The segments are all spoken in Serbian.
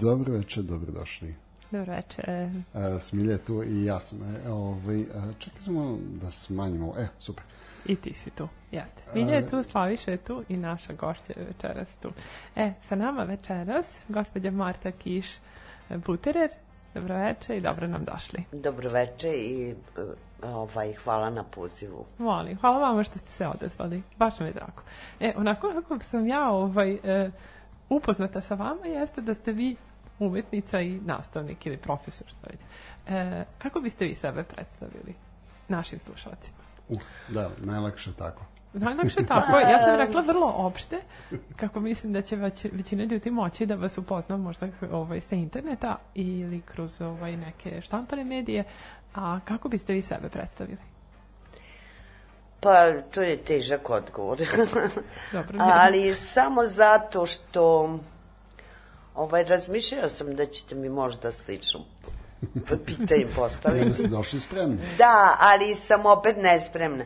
Dobro večer, dobrodošli. Dobro večer. E, Smilja je tu i ja sam. E, ovaj, e, čekaj samo da smanjimo. E, super. I ti si tu. Jeste. Smilja je tu, Slaviša je tu i naša gošća je večeras tu. E, sa nama večeras gospođa Marta Kiš Buterer. Dobro večer i dobro nam došli. Dobro večer i ovaj, hvala na pozivu. Molim, hvala vama što ste se odazvali. Baš mi je drago. E, onako kako sam ja ovaj, e, upoznata sa vama jeste da ste vi umetnica i nastavnik ili profesor. E, kako biste vi sebe predstavili našim slušalcima? Uh, da, najlakše tako. Najlakše tako. Ja sam rekla vrlo opšte, kako mislim da će već, većina ljudi moći da vas upozna možda ovaj, sa interneta ili kroz ovaj, neke štampane medije. A kako biste vi sebe predstavili? Pa, to je težak odgovor. Dobro, Ali samo zato što ovaj, razmišljala sam da ćete mi možda slično pitanje postaviti. Onda ste došli spremni. Da, ali sam opet nespremna.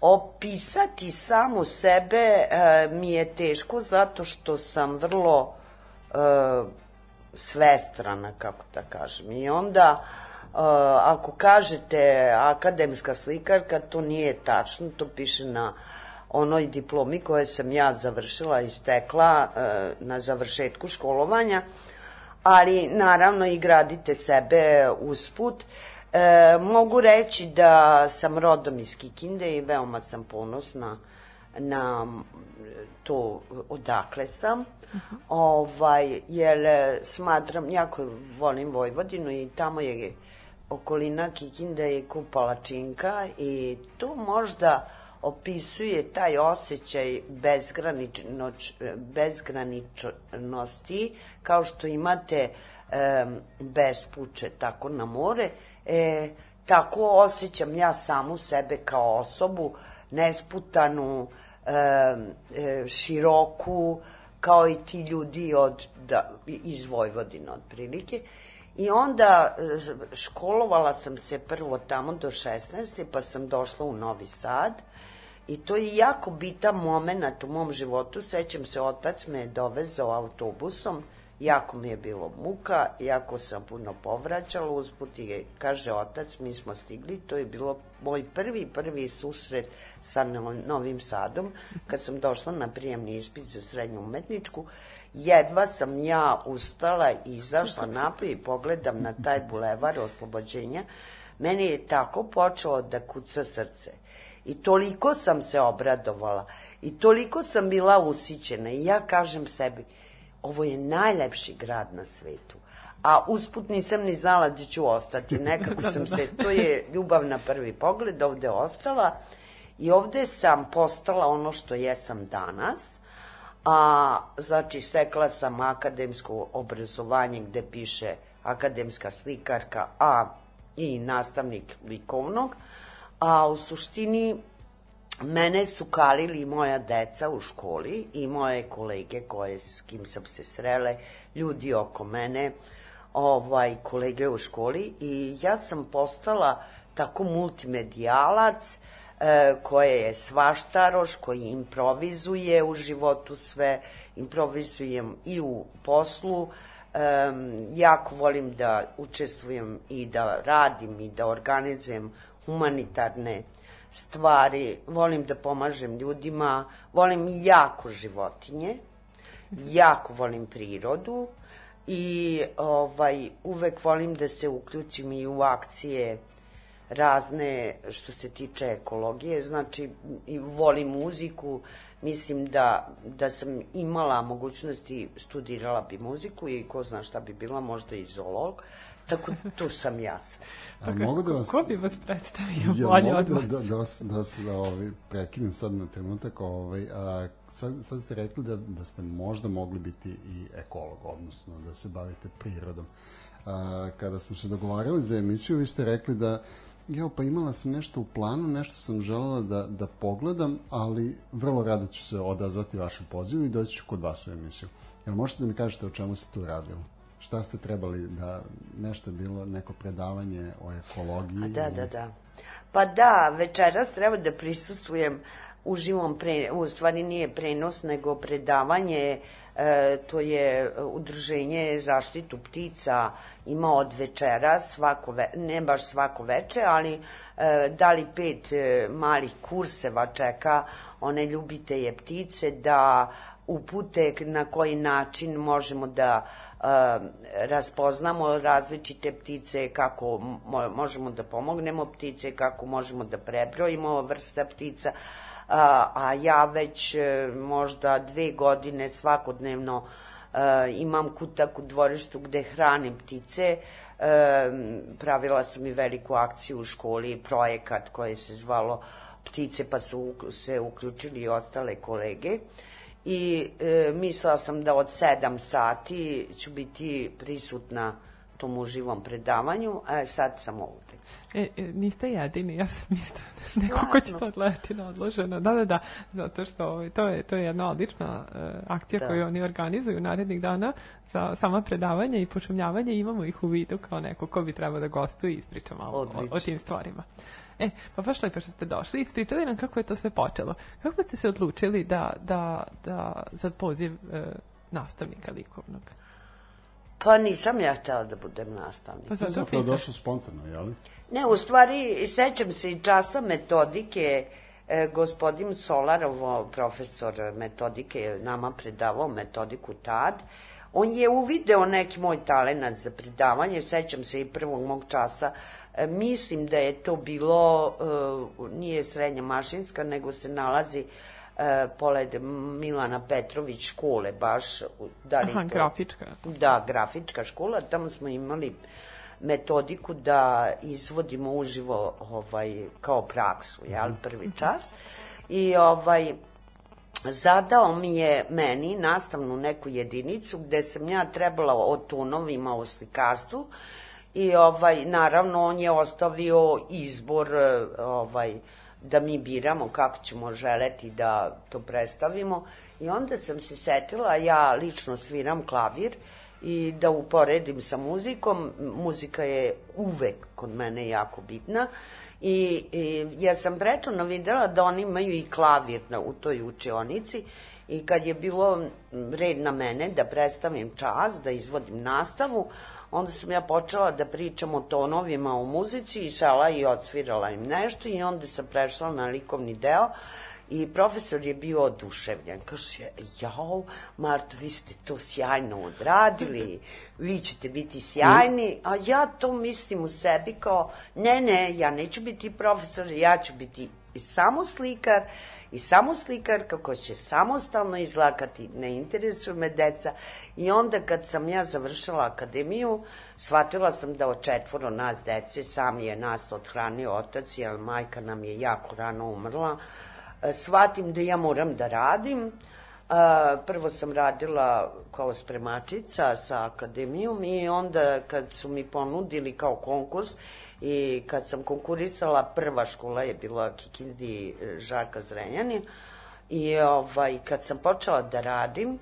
Opisati samu sebe e, mi je teško zato što sam vrlo e, svestrana, kako da kažem. I onda, e, ako kažete akademska slikarka, to nije tačno, to piše na onoj diplomi koje sam ja završila i stekla e, na završetku školovanja, ali naravno i gradite sebe usput. E, mogu reći da sam rodom iz Kikinde i veoma sam ponosna na to odakle sam. Uh -huh. ovaj, jer smatram, jako volim Vojvodinu i tamo je okolina Kikinde je Kupalačinka i tu možda opisuje taj osjećaj bezgraničnoć, bezgraničnosti kao što imate e, bespuče tako na more e, tako osjećam ja samu sebe kao osobu nesputanu e, e, široku kao i ti ljudi od, da, iz Vojvodina otprilike I onda školovala sam se prvo tamo do 16. pa sam došla u Novi Sad I to je jako bitan moment u mom životu. Sećam se, otac me je dovezao autobusom, jako mi je bilo muka, jako sam puno povraćala, usput i kaže otac, mi smo stigli, to je bilo moj prvi, prvi susret sa Novim Sadom, kad sam došla na prijemni ispit za srednju umetničku, jedva sam ja ustala i izašla napoj i pogledam na taj bulevar oslobođenja, meni je tako počelo da kuca srce. I toliko sam se obradovala i toliko sam bila usićena i ja kažem sebi, ovo je najlepši grad na svetu. A usput nisam ni znala da ću ostati. Nekako sam se, to je ljubav na prvi pogled, ovde ostala i ovde sam postala ono što jesam danas. A, znači, stekla sam akademsko obrazovanje gde piše akademska slikarka, a i nastavnik likovnog a u suštini mene su kalili moja deca u školi i moje kolege koje s kim sam se srele, ljudi oko mene, ovaj kolege u školi i ja sam postala tako multimedijalac e, koje je svaštaroš, koji improvizuje u životu sve, improvizujem i u poslu, um, jako volim da učestvujem i da radim i da organizujem humanitarne stvari, volim da pomažem ljudima, volim jako životinje, jako volim prirodu. I ovaj uvek volim da se uključim i u akcije razne što se tiče ekologije, znači i volim muziku, mislim da, da sam imala mogućnosti, studirala bi muziku i ko zna šta bi bila, možda i zoolog, Tako, tu sam ja sad. A mogu da vas... Ko bi vas predstavio Ja, bolje od da, vas? da, da vas, da vas ovaj, prekinem sad na trenutak. Ovaj, a, sad, sad ste rekli da, da ste možda mogli biti i ekolog, odnosno da se bavite prirodom. A, kada smo se dogovarali za emisiju, vi ste rekli da Jo, pa imala sam nešto u planu, nešto sam želela da, da pogledam, ali vrlo rado ću se odazvati vašem pozivu i doći ću kod vas u emisiju. Jel možete da mi kažete o čemu se tu radilo? Šta ste trebali da, nešto je bilo, neko predavanje o ekologiji? A da, da, da. Pa da, večeras treba da prisustujem uživom, pre, u stvari nije prenos, nego predavanje, e, to je udruženje zaštitu ptica, ima od večera, svako ve, ne baš svako veče, ali e, da li pet e, malih kurseva čeka one ljubitelje ptice da upute na koji način možemo da raspoznamo različite ptice, kako mo, možemo da pomognemo ptice, kako možemo da prebrojimo vrsta ptica, a, a ja već e, možda dve godine svakodnevno imam kutak u dvorištu gde hranim ptice, pravila sam i veliku akciju u školi, projekat koji se zvalo Ptice, pa su se uključili i ostale kolege i e, mislila sam da od 7 sati ću biti prisutna tom uživom predavanju, a sad sam ovde. E, e, niste jedini, ja sam isto neko ko će to odgledati na odloženo. Da, da, da, zato što ovaj, to, je, to je jedna odlična e, akcija Da. koju oni organizuju narednih dana za sama predavanja i pošumljavanje. Imamo ih u vidu kao neko ko bi trebao da gostuje i ispriča malo o, o tim stvarima. E, pa baš lepo što ste došli i ispričali nam kako je to sve počelo. Kako ste se odlučili da, da, da za poziv e, nastavnika likovnog? Pa nisam ja htela da budem nastavnik. Pa zato zapravo došlo spontano, jel? Ne, u stvari, sećam se i časa metodike, e, gospodin Solarov, profesor metodike, nama predavao metodiku tad. On je uvideo neki moj talenat za predavanje, sećam se i prvog mog časa. E, mislim da je to bilo, e, nije srednja mašinska, nego se nalazi e, pored Milana Petrović škole, baš, u- da li Aha, to- grafička. Da, grafička škola, tamo smo imali metodiku da izvodimo uživo ovaj, kao praksu, jel, prvi čas. I ovaj, zadao mi je meni nastavnu neku jedinicu gde sam ja trebala o tonovima o slikarstvu i ovaj naravno on je ostavio izbor eh, ovaj da mi biramo kako ćemo želeti da to predstavimo. I onda sam se setila ja lično sviram klavir i da uporedim sa muzikom. Muzika je uvek kod mene jako bitna. I, i ja sam prethodno videla da oni imaju i klavir na, u toj učionici i kad je bilo red na mene da predstavim čas, da izvodim nastavu, onda sam ja počela da pričam o tonovima u muzici i sela i odsvirala im nešto i onda sam prešla na likovni deo I profesor je bio oduševljen. Kaže, jao, Marta, vi ste to sjajno odradili, vi ćete biti sjajni, a ja to mislim u sebi kao, ne, ne, ja neću biti profesor, ja ću biti i samo slikar, i samo slikar kako će samostalno izlakati, ne interesuju me deca. I onda kad sam ja završila akademiju, shvatila sam da od četvoro nas dece, sam je nas odhranio otac, jer majka nam je jako rano umrla, E, shvatim da ja moram da radim. A, prvo sam radila kao spremačica sa akademijom i onda kad su mi ponudili kao konkurs i kad sam konkurisala, prva škola je bila Kikindi e, Žarka Zrenjanin i ovaj, kad sam počela da radim,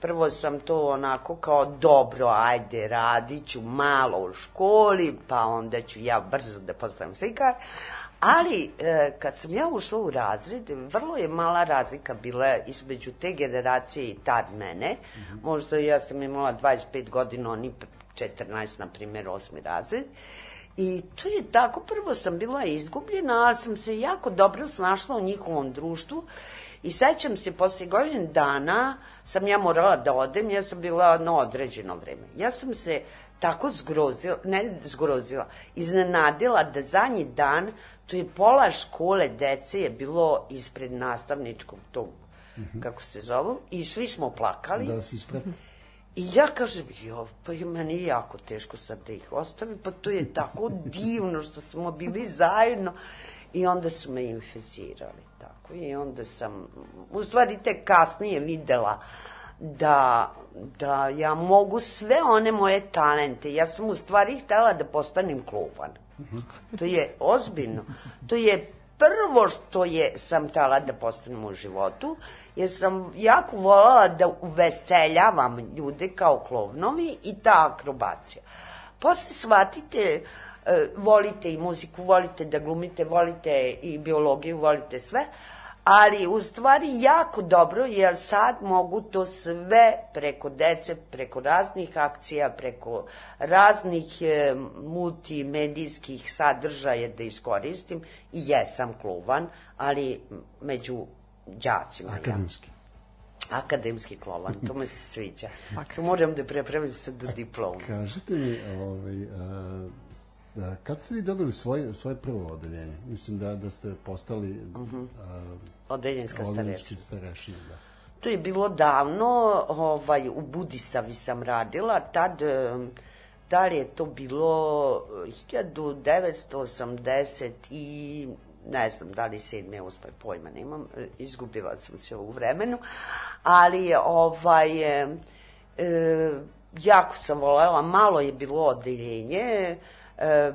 prvo sam to onako kao dobro, ajde, radit ću malo u školi, pa onda ću ja brzo da postavim slikar, Ali, e, kad sam ja ušla u razred, vrlo je mala razlika bila između te generacije i tad mene. Možda ja sam imala 25 godina, oni 14, na primjer, osmi razred. I to je tako, prvo sam bila izgubljena, ali sam se jako dobro snašla u njihovom društvu I sećam se, posle godin dana sam ja morala da odem, ja sam bila na određeno vreme. Ja sam se tako zgrozila, ne zgrozila, iznenadila da zadnji dan, to je pola škole dece je bilo ispred nastavničkog tog, kako se zovu, i svi smo plakali. Da vas isprati. I ja kažem, jo, pa je meni jako teško sad da ih ostavim, pa to je tako divno što smo bili zajedno. I onda su me infizirali, tako. I onda sam, u stvari te kasnije videla da, da ja mogu sve one moje talente. Ja sam u stvari htela da postanem kluban. To je ozbiljno. To je prvo što je sam htela da postanem u životu, jer sam jako volala da uveseljavam ljude kao klovnovi i ta akrobacija. Posle shvatite, e, volite i muziku, volite da glumite, volite i biologiju, volite sve, ali u stvari jako dobro, jer sad mogu to sve preko dece, preko raznih akcija, preko raznih e, multimedijskih sadržaja da iskoristim i jesam kluvan, ali među đacima. Akademski. Ja. Akademski klovan, to me se sviđa. To moram da prepravim se do diploma. Kažite mi, ovaj, a, da, kad ste vi dobili svoje, svoje prvo odeljenje? Mislim da, da ste postali uh -huh. a, Odeljenska odeljenski starešina. starešina. Da. To je bilo davno, ovaj, u Budisavi sam radila, tad, li je to bilo 1980 i ne znam da li sedme, osme, pojma nemam, e, izgubila sam se u vremenu, ali ovaj, e, jako sam volela, malo je bilo odeljenje, e,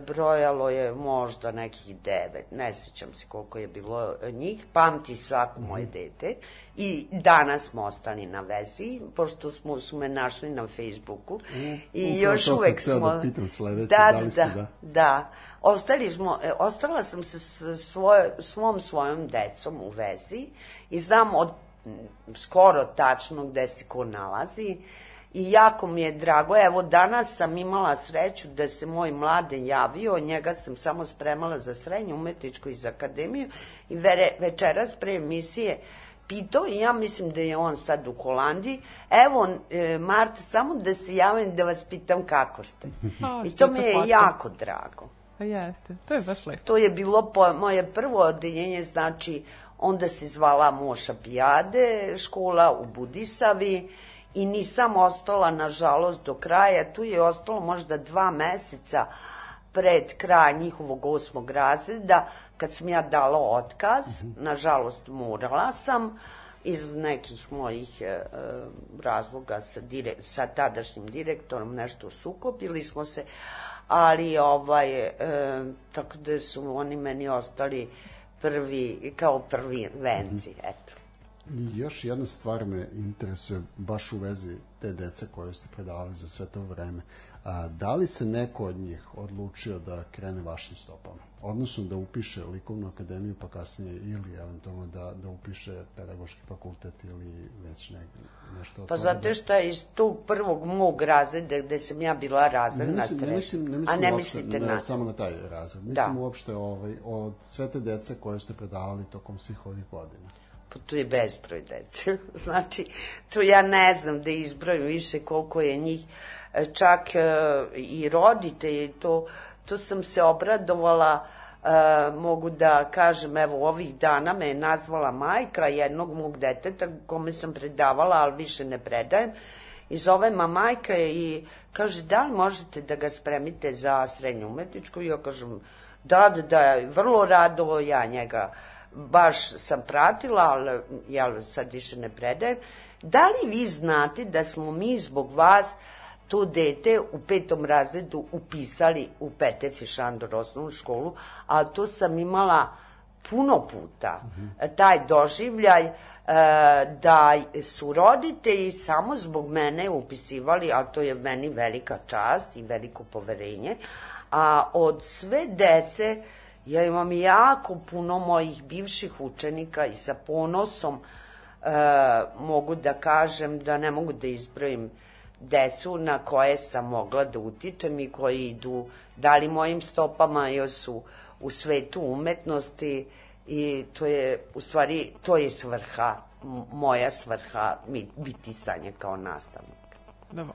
brojalo je možda nekih devet, ne sećam se koliko je bilo njih, pamti svako moje dete i danas smo ostali na vezi, pošto smo, su me našli na Facebooku i Upravo još uvek smo... da pitam sledeće, da, da li ste da, da? da. Ostali smo, e, ostala sam se s svoje, svom svojom decom u vezi i znam od skoro tačno gde se ko nalazi i jako mi je drago. Evo, danas sam imala sreću da se moj mladen javio, njega sam samo spremala za srednju umetničku iz akademiju i vere, večeras pre emisije pitao i ja mislim da je on sad u Holandiji. Evo, e, Marta, samo da se javim da vas pitam kako ste. A, I što to mi je slatko. jako drago. Pa jeste, to je baš lepo. To je bilo po, moje prvo odeljenje, znači onda se zvala Moša Pijade, škola u Budisavi i nisam ostala, nažalost, do kraja. Tu je ostalo možda dva meseca pred kraj njihovog osmog razreda, kad sam ja dala otkaz, mm -hmm. nažalost morala sam, iz nekih mojih e, razloga sa, dire, sa tadašnjim direktorom nešto sukopili smo se, ali ovaj, e, tako da su oni meni ostali prvi, kao prvi venci, eto. I još jedna stvar me interesuje baš u vezi te dece koje ste predavali za sve to vreme. A, da li se neko od njih odlučio da krene vašim stopama? Odnosno da upiše likovnu akademiju pa kasnije ili eventualno da, da upiše pedagoški fakultet ili već ne, nešto Pa zato da- što iz tog prvog mog razreda gde sam ja bila Ne razredna mislim, ne mislim, ne A mislim ne uopšte, mislite ne, na samo na taj razred. Da. Mislim uopšte ovaj, od sve te dece koje ste predavali tokom svih ovih godina. Pa tu je bezbroj dece. znači, to ja ne znam da izbrojim više koliko je njih. E, Čak e, i to, to sam se obradovala, e, mogu da kažem, evo ovih dana me je nazvala majka jednog mog deteta kome sam predavala, ali više ne predajem. I zove ma majka je i kaže, da li možete da ga spremite za srednju umetničku? I ja kažem, da, da, da, vrlo rado ja njega baš sam pratila, ali ja sad više ne predajem. Da li vi znate da smo mi zbog vas to dete u petom razredu upisali u Pete Fišandor osnovnu školu, a to sam imala puno puta, taj doživljaj e, da su roditelji samo zbog mene upisivali, a to je meni velika čast i veliko poverenje, a od sve dece ja imam jako puno mojih bivših učenika i sa ponosom e, mogu da kažem da ne mogu da izbrojim decu na koje sam mogla da utičem i koji idu da li mojim stopama ili su u svetu umetnosti i to je u stvari to je svrha moja svrha biti sanje kao nastavnik. Da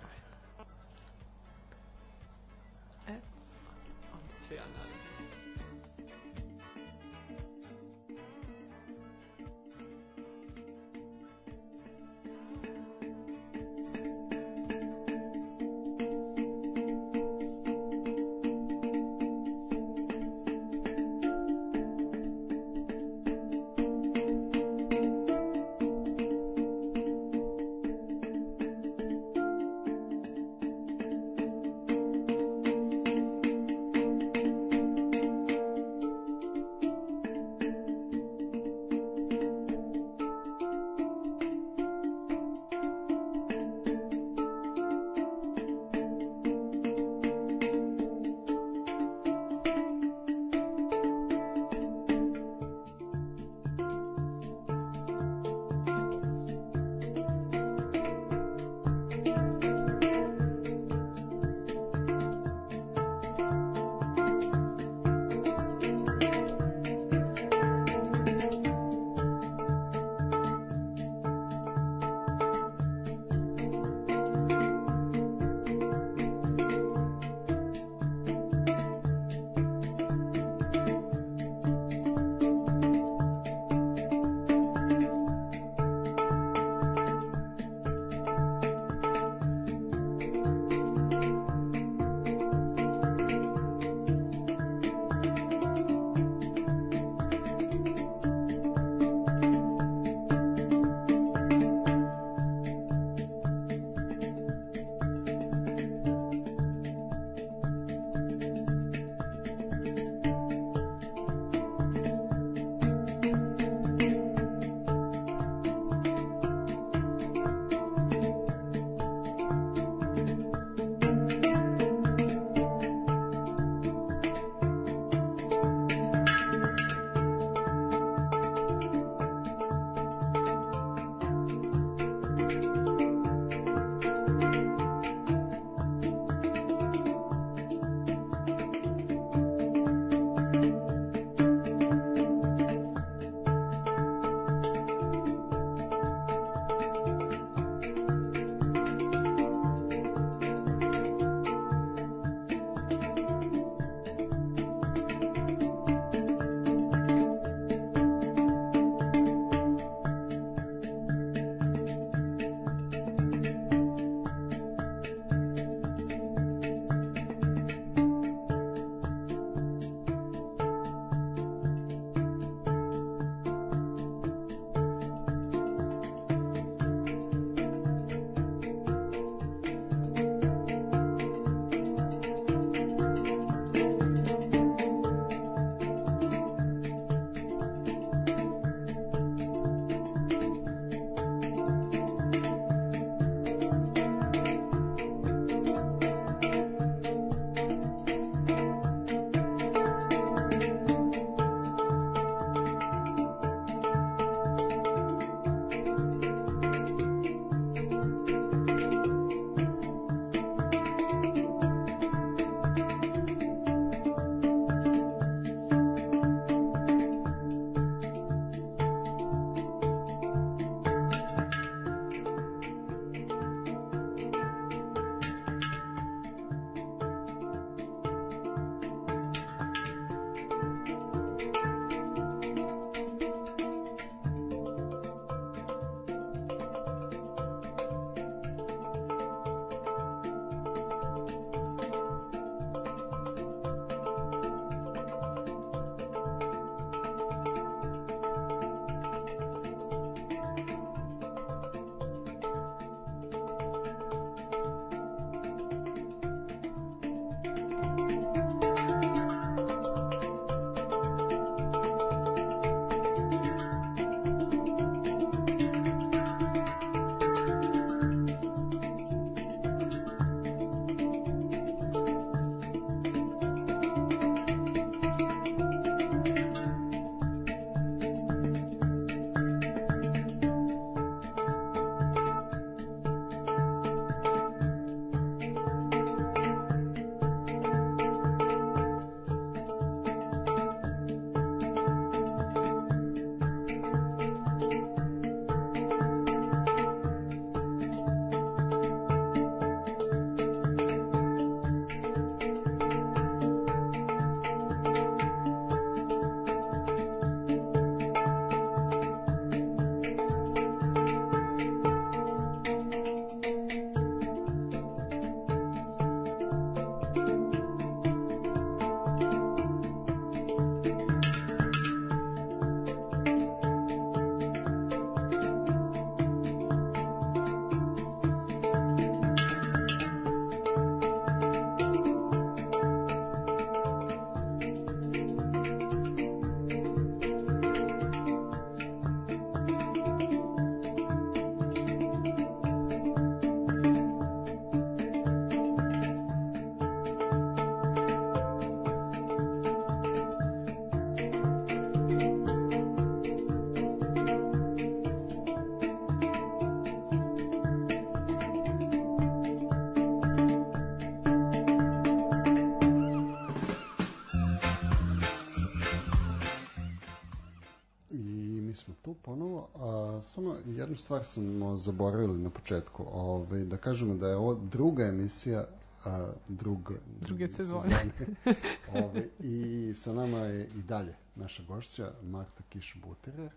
samo jednu stvar smo zaboravili na početku, ovaj, da kažemo da je ovo druga emisija a, drug, Druge sezone. sezone. ovaj, I sa nama je i dalje naša gošća Marta Kiš-Buterer,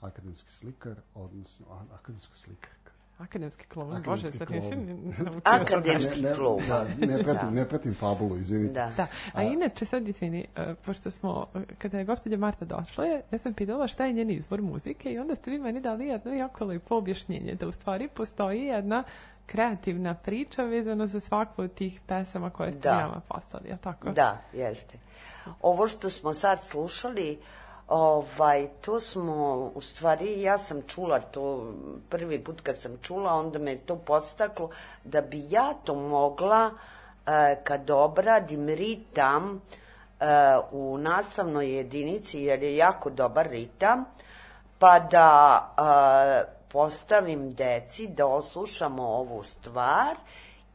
akademski slikar, odnosno a, akademska slikarka. Akademski Akademski bože, sad nisi naučio Akademski Ne, kloun. da, ne, pratim, Da. ne pratim fabulu, izvinite. Da. Da, a inače sad izvini, e, pošto smo, kada je gospođa Marta došla, je, ja sam pitala šta je njen izbor muzike i onda ste vi meni dali jedno jako lepo objašnjenje, da u stvari postoji jedna kreativna priča vezana za svaku od tih pesama koje ste Da. nama poslali, je tako? Da, jeste. Ovo što smo sad slušali, ovaj, to smo, u stvari, ja sam čula to, prvi put kad sam čula, onda me to podstaklo, da bi ja to mogla, e, kad obradim ritam e, u nastavnoj jedinici, jer je jako dobar ritam, pa da e, postavim deci da oslušamo ovu stvar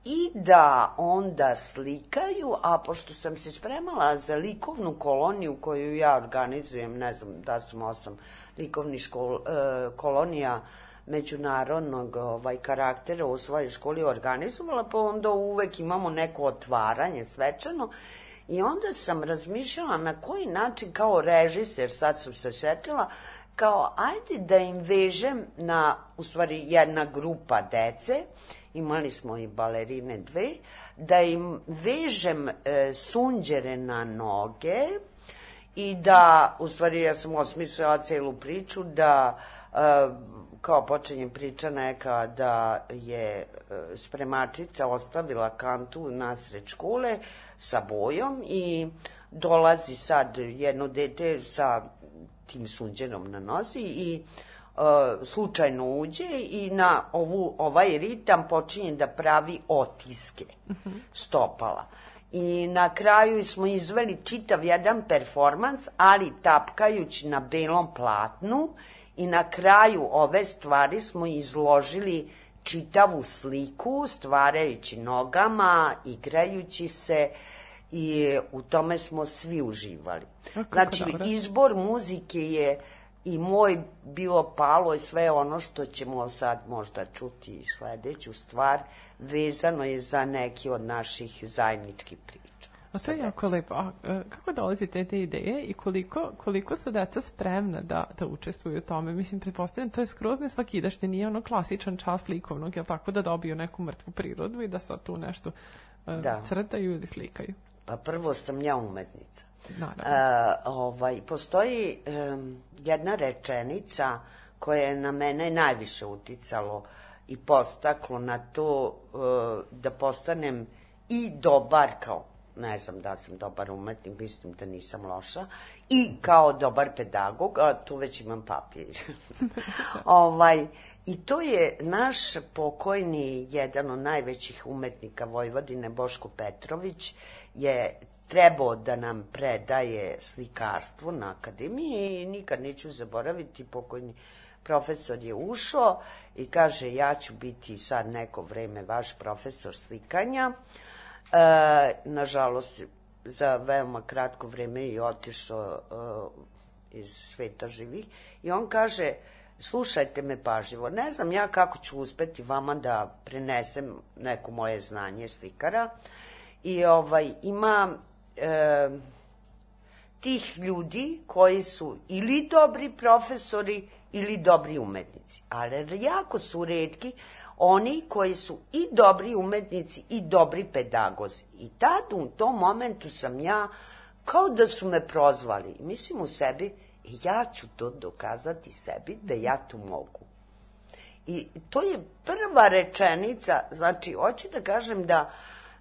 i da onda slikaju, a pošto sam se spremala za likovnu koloniju koju ja organizujem, ne znam da sam osam likovnih škol, e, kolonija međunarodnog ovaj, karaktera u svojoj školi organizovala, pa onda uvek imamo neko otvaranje svečano i onda sam razmišljala na koji način kao režiser, sad sam se šetila, kao ajde da im vežem na, u stvari jedna grupa dece, imali smo i balerine dve, da im vežem e, sunđere na noge i da, u stvari ja sam osmislila celu priču, da e, kao počinje priča neka da je e, spremačica ostavila kantu nasred škole sa bojom i dolazi sad jedno dete sa tim sunđerom na nozi i e, slučajno uđe i na ovu, ovaj ritam počinje da pravi otiske stopala. I na kraju smo izveli čitav jedan performans, ali tapkajući na belom platnu i na kraju ove stvari smo izložili čitavu sliku, stvarajući nogama, igrajući se i u tome smo svi uživali. Znači, dobro. izbor muzike je i moj bilo palo i sve ono što ćemo sad možda čuti i sledeću stvar, vezano je za neki od naših zajedničkih priča. A to je jako lepo. A e, kako dolazite te ideje i koliko, koliko su deca spremna da, da učestvuju u tome? Mislim, pretpostavljam, to je skroz ne svakidašnje, nije ono klasičan čas likovnog, jel tako, da dobiju neku mrtvu prirodu i da sad tu nešto e, Da. crtaju ili slikaju. Pa prvo sam ja umetnica. Naravno. E, ovaj, postoji em, jedna rečenica koja je na mene najviše uticalo i postaklo na to e, da postanem i dobar kao ne znam da sam dobar umetnik, mislim da nisam loša, i kao dobar pedagog, a tu već imam papir. ovaj, I to je naš pokojni, jedan od najvećih umetnika Vojvodine, Boško Petrović, je trebao da nam predaje slikarstvo na akademiji i nikad neću zaboraviti, pokojni profesor je ušao i kaže ja ću biti sad neko vreme vaš profesor slikanja. E, nažalost, za veoma kratko vreme je otišao e, iz sveta živih i on kaže slušajte me pažljivo, ne znam ja kako ću uspeti vama da prenesem neko moje znanje slikara i ovaj ima e, tih ljudi koji su ili dobri profesori ili dobri umetnici. Ali jako su redki oni koji su i dobri umetnici i dobri pedagozi. I tad u tom momentu sam ja kao da su me prozvali. Mislim u sebi, ja ću to dokazati sebi da ja to mogu. I to je prva rečenica, znači, hoću da kažem da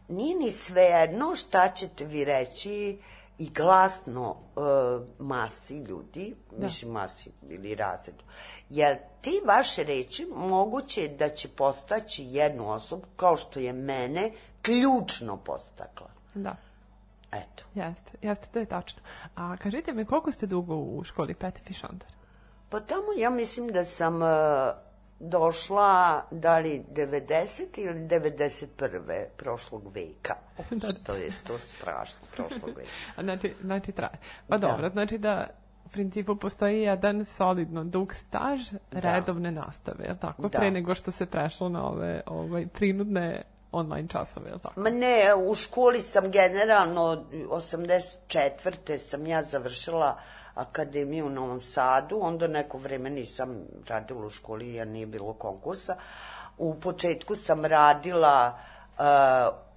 nije ni svejedno šta ćete vi reći i glasno e, masi ljudi, da. mislim masi ili razredu, jer ti vaše reči moguće da će postaći jednu osobu, kao što je mene, ključno postakla. Da, Eto. jeste, jeste, to je tačno. A kažite mi, koliko ste dugo u školi Peti Fišantar? Pa tamo ja mislim da sam e, došla da li 90. ili 91. prošlog veka. Da. Što je to strašno prošlog veka. Znači, znači traje. Pa Da. dobro, znači da principu postoji jedan solidno dug staž redovne nastave, je tako? Da. Pre nego što se prešlo na ove ovaj, prinudne online časove, je li tako? Ma ne, u školi sam generalno, 84. sam ja završila akademiju u Novom Sadu, onda neko vreme nisam radila u školi jer nije bilo konkursa. U početku sam radila, uh,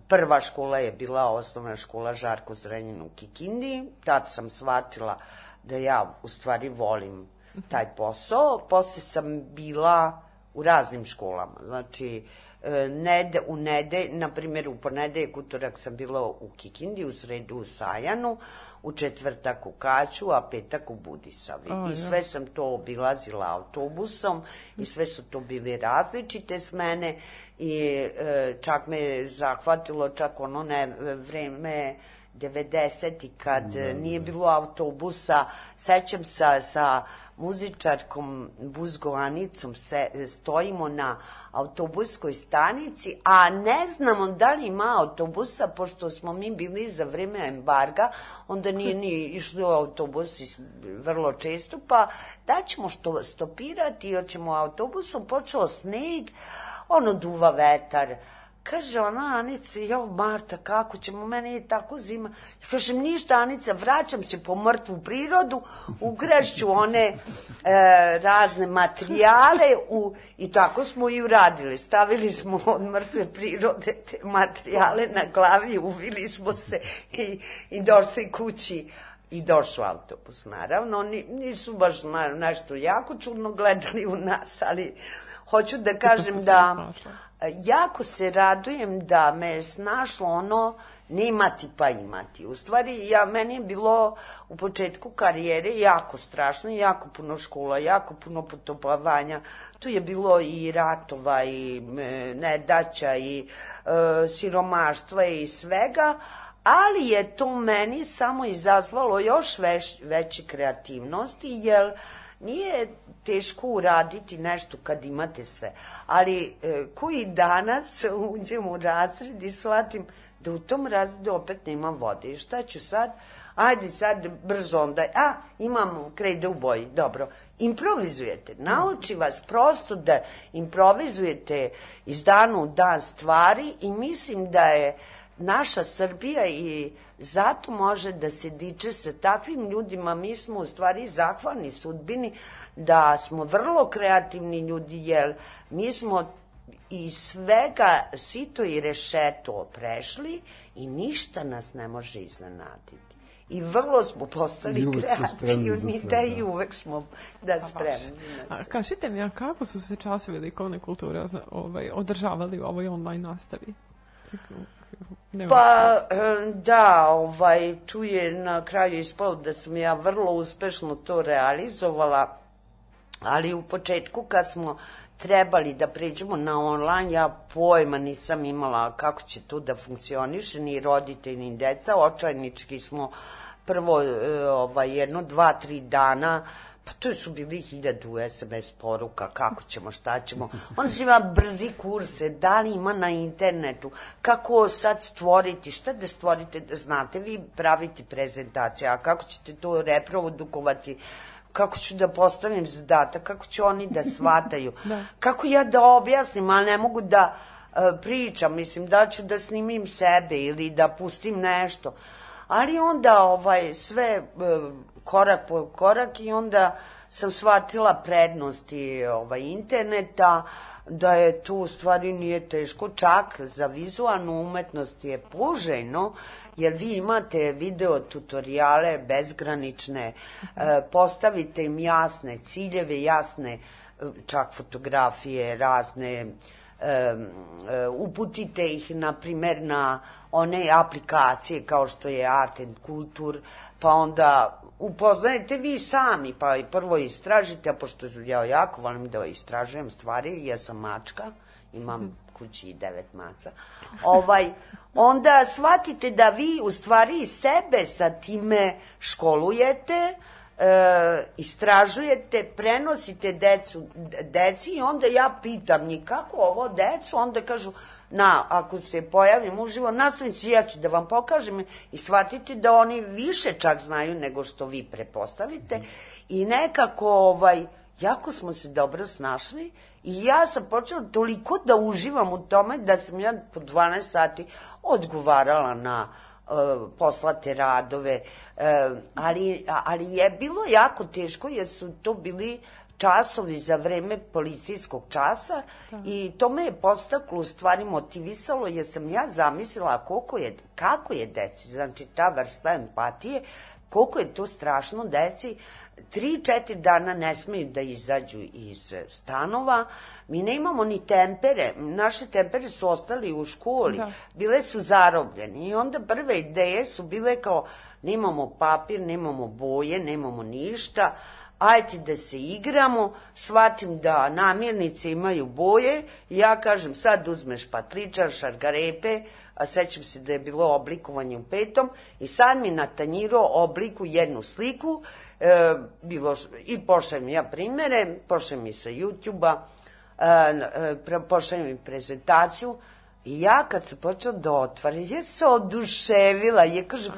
prva škola je bila osnovna škola Žarko Zrenjin u Kikindi, tad sam shvatila da ja u stvari volim taj posao. Posle sam bila u raznim školama, znači e, nede, u nede, na primjer u ponedeljak, utorak sam bila u Kikindi, u sredu u Sajanu, u četvrtak u Kaću, a petak u Budisavi. O, I ja. sve sam to obilazila autobusom i sve su to bile različite smene i e, čak me je zahvatilo čak ono ne, vreme 90. kad da, nije bilo autobusa, sećam sa, sa muzičarkom Buzgo Anicom se, stojimo na autobuskoj stanici, a ne znamo da li ima autobusa, pošto smo mi bili za vreme embarga, onda nije ni išlo autobusi vrlo često, pa da ćemo što stopirati, hoćemo autobusom, počeo sneg, ono duva vetar, Kaže ona, Anica, jo, Marta, kako ćemo, meni je tako zima. Ja kažem, ništa, Anica, vraćam se po mrtvu prirodu, ugrašću one e, razne materijale u, i tako smo i uradili. Stavili smo od mrtve prirode te materijale na glavi, uvili smo se i, i došli kući i došao autobus, naravno. Ni, nisu baš na, nešto jako čudno gledali u nas, ali hoću da kažem da jako se radujem da me je snašlo ono ne imati pa imati. U stvari, ja, meni je bilo u početku karijere jako strašno, jako puno škola, jako puno putovanja. Tu je bilo i ratova, i e, nedaća, i e, siromaštva i svega, ali je to meni samo izazvalo još već, veće kreativnosti, jer nije teško uraditi nešto kad imate sve. Ali e, koji danas uđem u razred i shvatim da u tom razredu opet nema vode. I šta ću sad? Ajde sad brzo onda. A, imamo krejde u boji. Dobro. Improvizujete. Nauči vas prosto da improvizujete iz dana u dan stvari i mislim da je naša Srbija i zato može da se diče sa takvim ljudima. Mi smo u stvari zahvalni sudbini da smo vrlo kreativni ljudi, jer mi smo i svega sito i rešeto prešli i ništa nas ne može iznenaditi. I vrlo smo postali spremni kreativni, da da. i uvek smo da spremni na A, sve. kažite mi, a kako su se časovi likovne kulture ovaj, održavali u ovoj online nastavi? Nema Pa, e, da, ovaj, tu je na kraju ispalo da sam ja vrlo uspešno to realizovala, ali u početku kad smo trebali da pređemo na online, ja pojma nisam imala kako će to da funkcioniše, ni roditelji, ni deca, očajnički smo prvo e, ovaj, jedno, dva, tri dana Pa to su bili hiljadu SMS poruka, kako ćemo, šta ćemo. Onda se ima brzi kurse, da li ima na internetu, kako sad stvoriti, šta da stvorite, da znate vi praviti prezentacije, a kako ćete to reprodukovati, kako ću da postavim zadatak, kako će oni da shvataju, da. kako ja da objasnim, ali ne mogu da uh, pričam, mislim da ću da snimim sebe ili da pustim nešto. Ali onda ovaj sve uh, korak po korak i onda sam shvatila prednosti ovaj, interneta, da je tu u stvari nije teško, čak za vizualnu umetnost je poželjno, jer vi imate video tutoriale bezgranične, e, postavite im jasne ciljeve, jasne e, čak fotografije, razne e, uputite ih na primer na one aplikacije kao što je Art and Culture, pa onda upoznajete vi sami, pa prvo istražite, a pošto ja jako volim da istražujem stvari, ja sam mačka, imam kući devet maca, ovaj, onda shvatite da vi u stvari sebe sa time školujete, e, istražujete, prenosite decu, deci i onda ja pitam njih kako ovo decu, onda kažu, na, ako se pojavim uživo, nastavnici ja ću da vam pokažem i shvatite da oni više čak znaju nego što vi prepostavite i nekako ovaj, jako smo se dobro snašli i ja sam počela toliko da uživam u tome da sam ja po 12 sati odgovarala na uh, poslate radove, uh, ali, ali je bilo jako teško jer su to bili časovi za vreme policijskog časa da. i to me je postaklo u stvari motivisalo jer sam ja zamislila koliko je, kako je deci, znači ta vrsta empatije, koliko je to strašno deci, tri, četiri dana ne smeju da izađu iz stanova, mi ne imamo ni tempere, naše tempere su ostali u školi, da. bile su zarobljene. I onda prve ideje su bile kao nemamo papir, nemamo boje, nemamo ništa, ajte da se igramo, shvatim da namirnice imaju boje, ja kažem sad uzmeš patličar, šargarepe, a sećam se da je bilo oblikovanje u petom, i sad mi na tanjiru obliku jednu sliku, e, bilo, i pošaljem ja primere, pošaljem i sa YouTube-a, e, e, pošaljem i prezentaciju, I ja kad se počela da otvara, ja se oduševila, ja kažem,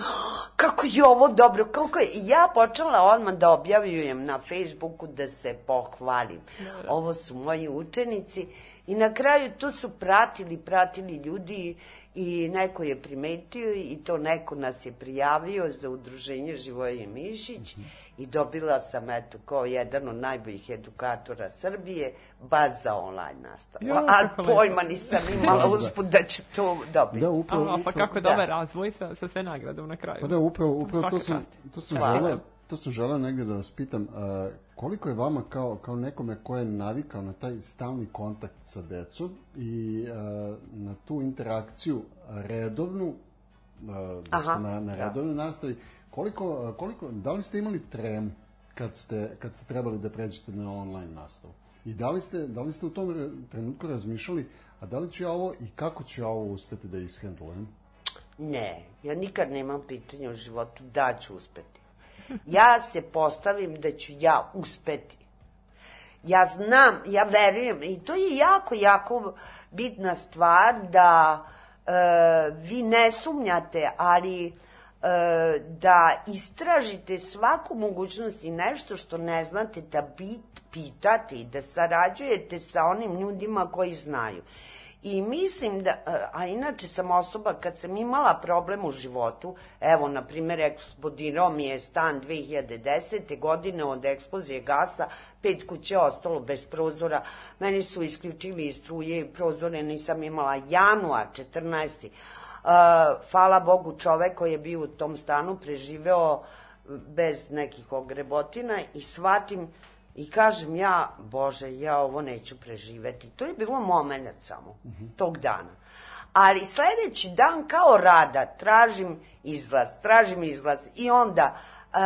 kako je ovo dobro, kako je... I ja počela odmah da objavljujem na Facebooku da se pohvalim. Ovo su moji učenici i na kraju to su pratili, pratili ljudi i neko je primetio i to neko nas je prijavio za udruženje Živoje Mišić. Mm -hmm i dobila sam, eto, kao jedan od najboljih edukatora Srbije, baz za online nastavu. Ja, Ali pojma nisam imala usput da ću to dobiti. Da, upravo, Aha, pa kako je da. dobar razvoj sa, sa sve nagradom na kraju. Pa da, upravo, upravo to sam, to sam želeo, to sam želeo negde da vas pitam, uh, koliko je vama kao, kao nekome ko je navikao na taj stalni kontakt sa decom i uh, na tu interakciju redovnu, uh, da ste na, na redovnoj da. nastavi, Koliko, koliko, da li ste imali trem kad ste, kad ste trebali da pređete na online nastavu? I da li ste, da li ste u tom trenutku razmišljali, a da li ću ja ovo i kako ću ja ovo uspeti da ishendlujem? Ne, ja nikad nemam pitanja u životu da ću uspeti. Ja se postavim da ću ja uspeti. Ja znam, ja verujem i to je jako, jako bitna stvar da e, vi ne sumnjate, ali E, da istražite svaku mogućnost i nešto što ne znate da bit, pitate i da sarađujete sa onim ljudima koji znaju. I mislim da, a inače sam osoba kad sam imala problem u životu, evo, na primjer, eksplodirao mi je stan 2010. godine od eksplozije gasa, pet kuće ostalo bez prozora, meni su isključili struje i prozore, nisam imala januar 14 hvala Bogu čovek koji je bio u tom stanu preživeo bez nekih ogrebotina i shvatim i kažem ja, Bože, ja ovo neću preživeti. To je bilo moment samo, uh -huh. tog dana. Ali sledeći dan kao rada tražim izlaz, tražim izlaz i onda uh,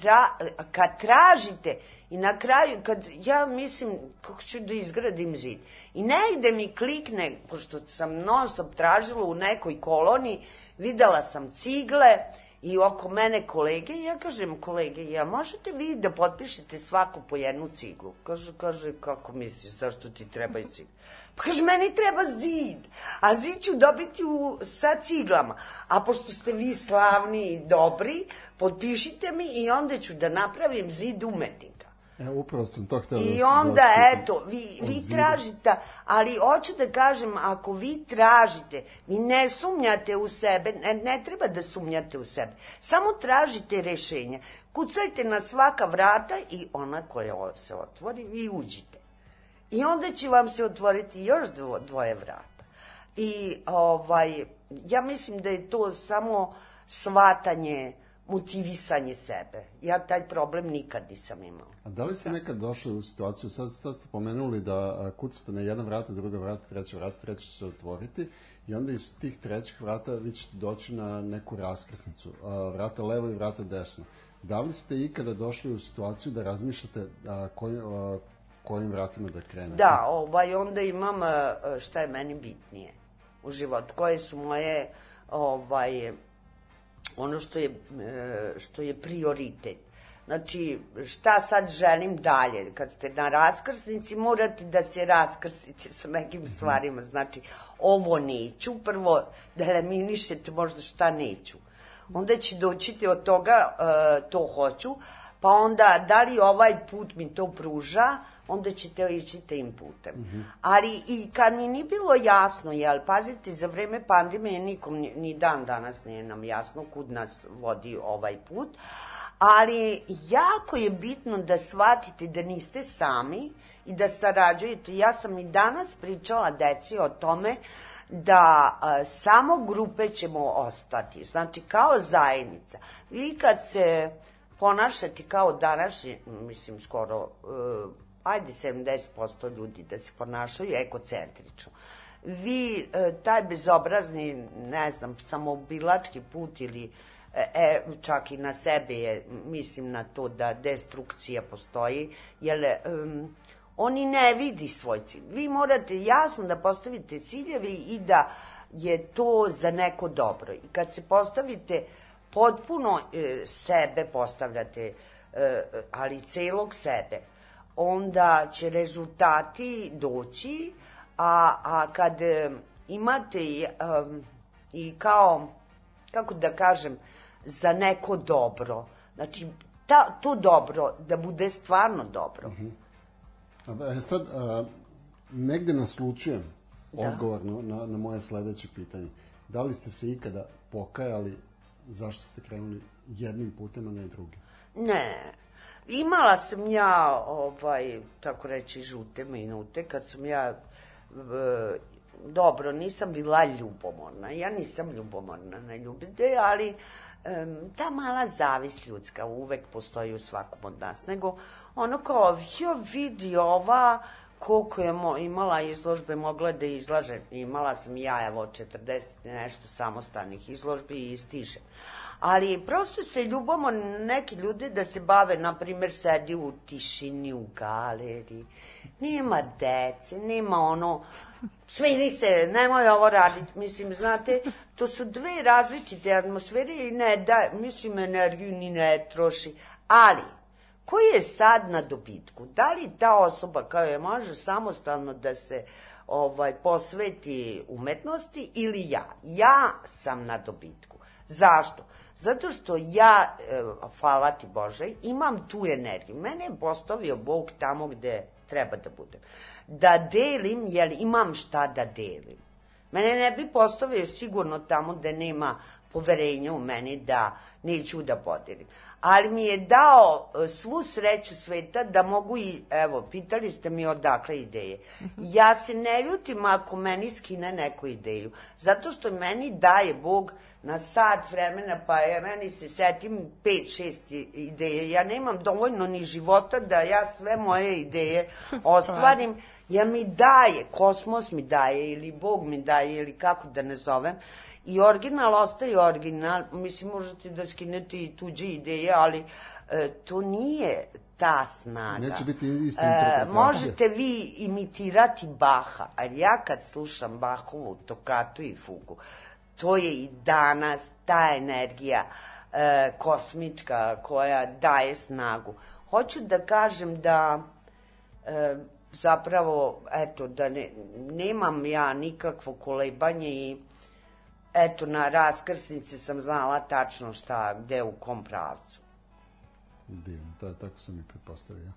tra, kad tražite I na kraju, kad ja mislim kako ću da izgradim zid, i negde mi klikne, pošto sam non stop tražila u nekoj koloni, videla sam cigle i oko mene kolege, ja kažem kolege, ja možete vi da potpišete svaku po jednu ciglu? Kaže, kaže, kako misliš, zašto ti treba i cigla? Pa kaže, meni treba zid, a zid ću dobiti u, sa ciglama. A pošto ste vi slavni i dobri, potpišite mi i onda ću da napravim zid umetnik. E, upravo sam to I da onda, da eto, vi, vi tražite, ali hoću da kažem, ako vi tražite, vi ne sumnjate u sebe, ne, ne treba da sumnjate u sebe, samo tražite rešenja. Kucajte na svaka vrata i ona koja se otvori, vi uđite. I onda će vam se otvoriti još dvo, dvoje vrata. I ovaj, ja mislim da je to samo svatanje motivisanje sebe. Ja taj problem nikad nisam imala. A da li ste da. nekad došli u situaciju, sad, sad ste pomenuli da kucate na jedna vrata, druga vrata, treća vrata, treća će se otvoriti i onda iz tih trećih vrata vi ćete doći na neku raskrsnicu, vrata levo i vrata desno. Da li ste ikada došli u situaciju da razmišljate a, koj, a, kojim vratima da krenete? Da, ovaj, onda imam šta je meni bitnije u životu, koje su moje ovaj, ono što je, e, što je prioritet. Znači, šta sad želim dalje? Kad ste na raskrsnici, morate da se raskrsite sa nekim stvarima. Znači, ovo neću, prvo da eliminišete možda šta neću. Onda će doći od toga, uh, to hoću, pa onda da li ovaj put mi to pruža, onda ćete ići tim putem. Mm -hmm. Ali i kad mi nije bilo jasno, jel, pazite, za vreme pandemije nikom ni, dan danas nije nam jasno kud nas vodi ovaj put, ali jako je bitno da shvatite da niste sami i da sarađujete. Ja sam i danas pričala deci o tome da a, samo grupe ćemo ostati, znači kao zajednica. Vi kad se ponašate kao današnji, mislim skoro, uh, ajde 70% ljudi da se ponašaju ekocentrično. Vi, uh, taj bezobrazni, ne znam, samobilački put ili e, čak i na sebe je, mislim na to da destrukcija postoji, jer um, oni ne vidi svoj cilj. Vi morate jasno da postavite ciljevi i da je to za neko dobro. I kad se postavite potpuno e, sebe postavljate, e, ali celog sebe, onda će rezultati doći, a, a kad e, imate i, um, i kao, kako da kažem, za neko dobro, znači ta, to dobro da bude stvarno dobro. Mm -hmm. E sad, a, negde naslučujem da. odgovor na, na moje sledeće pitanje. Da li ste se ikada pokajali zašto ste krenuli jednim putem, a ne drugim? Ne. Imala sam ja, ovaj, tako reći, žute minute, kad sam ja, e, dobro, nisam bila ljubomorna. Ja nisam ljubomorna, ne ljubite, ali e, ta mala zavis ljudska uvek postoji u svakom od nas. Nego ono kao, jo vidi ova, koliko je mo, imala izložbe, mogla da izlaže. Imala sam ja, evo, 40 nešto samostanih izložbi i stižem. Ali prosto ste ljubamo neki ljudi da se bave, na primer, sedi u tišini, u galeriji. Nema dece, nema ono, sviri se, nemoj ovo raditi. Mislim, znate, to su dve različite atmosfere i ne da, mislim, energiju ni ne troši. Ali, koji je sad na dobitku? Da li ta osoba kao je može samostalno da se ovaj posveti umetnosti ili ja? Ja sam na dobitku. Zašto? Zato što ja, e, hvala ti Bože, imam tu energiju. Mene je postavio Bog tamo gde treba da budem. Da delim, jer imam šta da delim. Mene ne bi postavio sigurno tamo da nema poverenja u meni da neću da podelim ali mi je dao e, svu sreću sveta da mogu i, evo, pitali ste mi odakle ideje. Ja se ne ljutim ako meni skine neku ideju, zato što meni daje Bog na sat vremena, pa je meni se setim pet, šest ideje. Ja nemam dovoljno ni života da ja sve moje ideje ostvarim, ja mi daje, kosmos mi daje, ili Bog mi daje, ili kako da ne zovem, I original ostaje original, mislim, možete da skinete i tuđe ideje, ali e, to nije ta snaga. Neće biti ista interpretacija. E, možete vi imitirati Baha, ali ja kad slušam Bahovu tokatu i fugu, to je i danas ta energija e, kosmička koja daje snagu. Hoću da kažem da e, zapravo, eto, da ne, nemam ja nikakvo kolebanje i eto, na raskrsnici sam znala tačno šta, gde, u kom pravcu. Divno, tako sam i pretpostavio.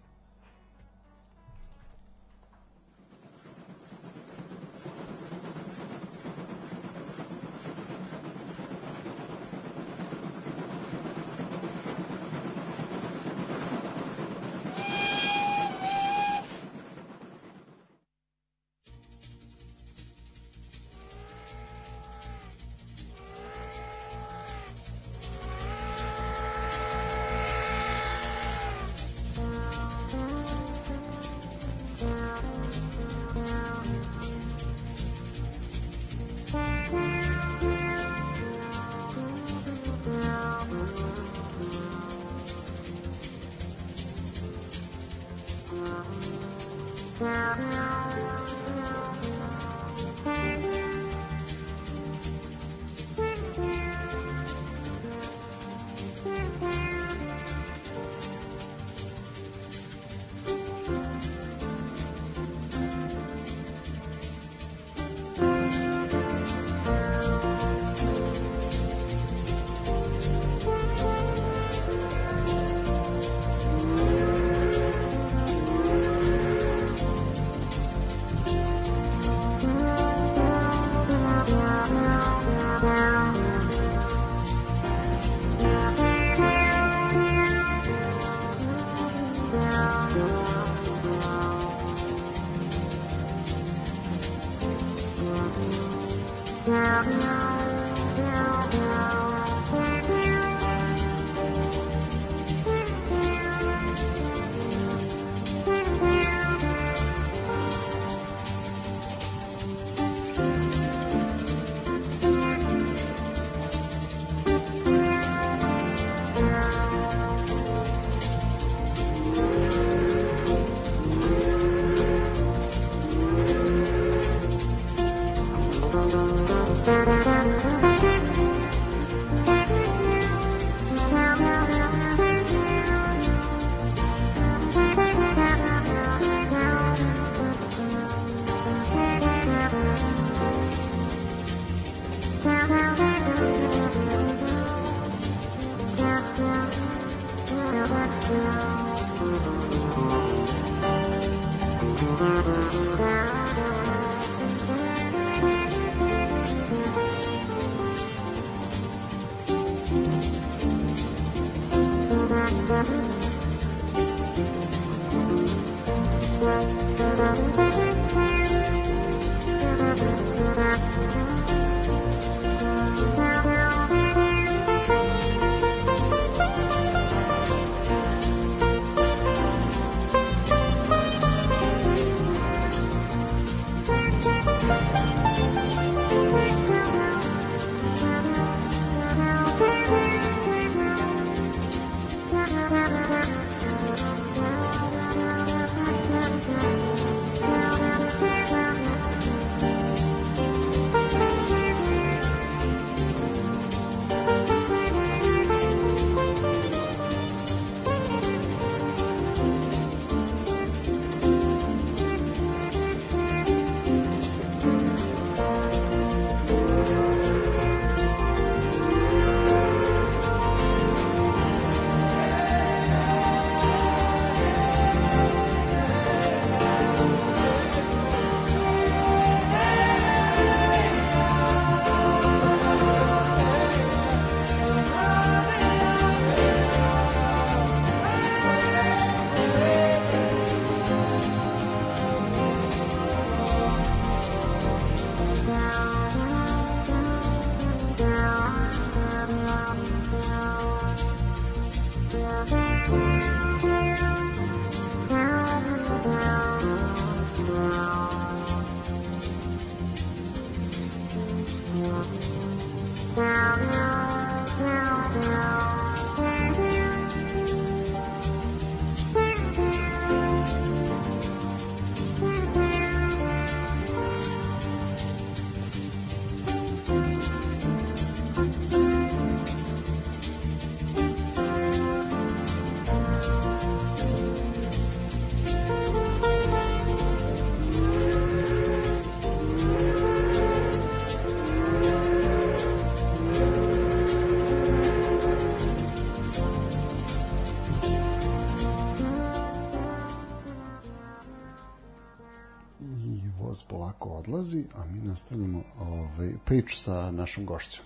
Nastavljamo ovaj, priču sa našom gošćom.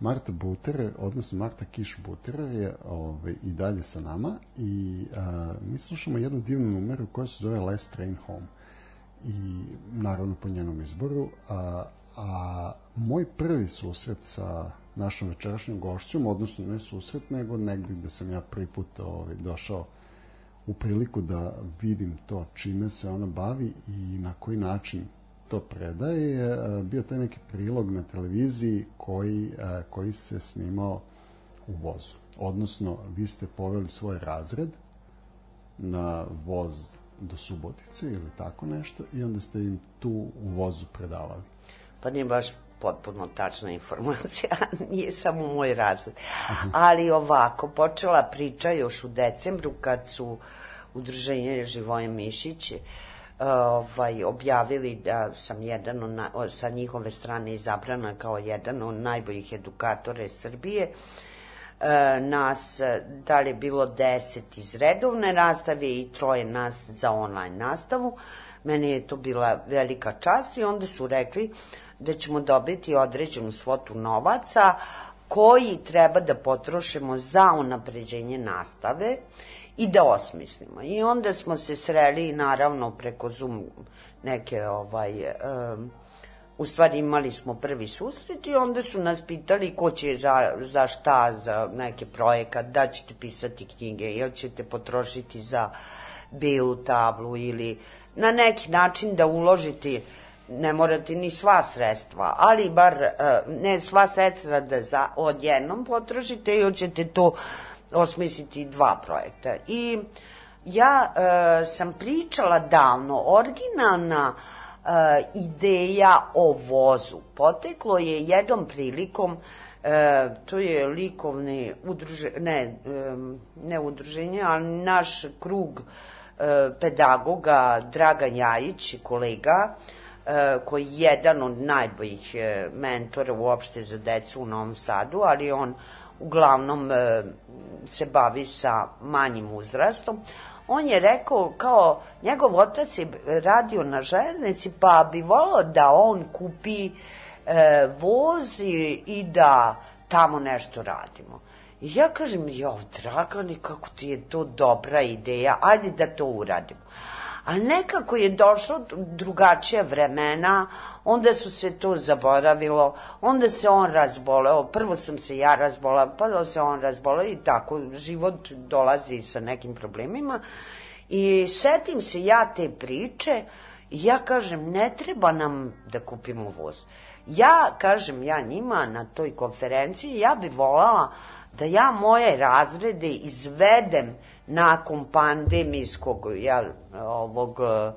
Marta Buterer, odnosno Marta Kiš Buterer je ovaj, i dalje sa nama i a, mi slušamo jednu divnu numeru koja se zove Last Train Home i naravno po njenom izboru a, a moj prvi susret sa našom večerašnjom gošćom, odnosno ne susret, nego negde gde sam ja prvi put ovaj, došao u priliku da vidim to čime se ona bavi i na koji način to predaje je e, bio taj neki prilog na televiziji koji, e, koji se snimao u vozu. Odnosno, vi ste poveli svoj razred na voz do Subotice ili tako nešto i onda ste im tu u vozu predavali. Pa nije baš potpuno tačna informacija, nije samo moj razred. Ali ovako, počela priča još u decembru kad su udruženje Živoje Mišić ovaj, objavili da sam jedan od, sa njihove strane izabrana kao jedan od najboljih edukatora Srbije. E, nas, da li je bilo deset iz redovne nastave i troje nas za online nastavu. Meni je to bila velika čast i onda su rekli da ćemo dobiti određenu svotu novaca koji treba da potrošimo za unapređenje nastave i da osmislimo. I onda smo se sreli naravno preko Zoom neke ovaj um, u stvari imali smo prvi susret i onda su nas pitali ko će za, za šta, za neke projekat, da ćete pisati knjige, ili ćete potrošiti za bilu tablu ili na neki način da uložiti ne morate ni sva sredstva, ali bar ne sva sredstva da za, odjednom potrošite ili ćete to osmisliti dva projekta. I ja e, sam pričala davno, originalna e, ideja o vozu poteklo je jednom prilikom e, to je likovni udruže, ne, e, ne udruženje, ali naš krug e, pedagoga Dragan Jajić, kolega, e, koji je jedan od najboljih e, mentora uopšte za decu u Novom Sadu, ali on uglavnom e, se bavi sa manjim uzrastom, on je rekao kao njegov otac je radio na železnici pa bi volao da on kupi e, i da tamo nešto radimo. I ja kažem, jo, Dragane, kako ti je to dobra ideja, ajde da to uradimo ali nekako je došlo drugačija vremena, onda su se to zaboravilo, onda se on razboleo, prvo sam se ja razbolao, pa da se on razboleo i tako, život dolazi sa nekim problemima i setim se ja te priče i ja kažem, ne treba nam da kupimo voz. Ja, kažem ja njima na toj konferenciji, ja bi volala da ja moje razrede izvedem nakon pandemijskog jel, ovog e,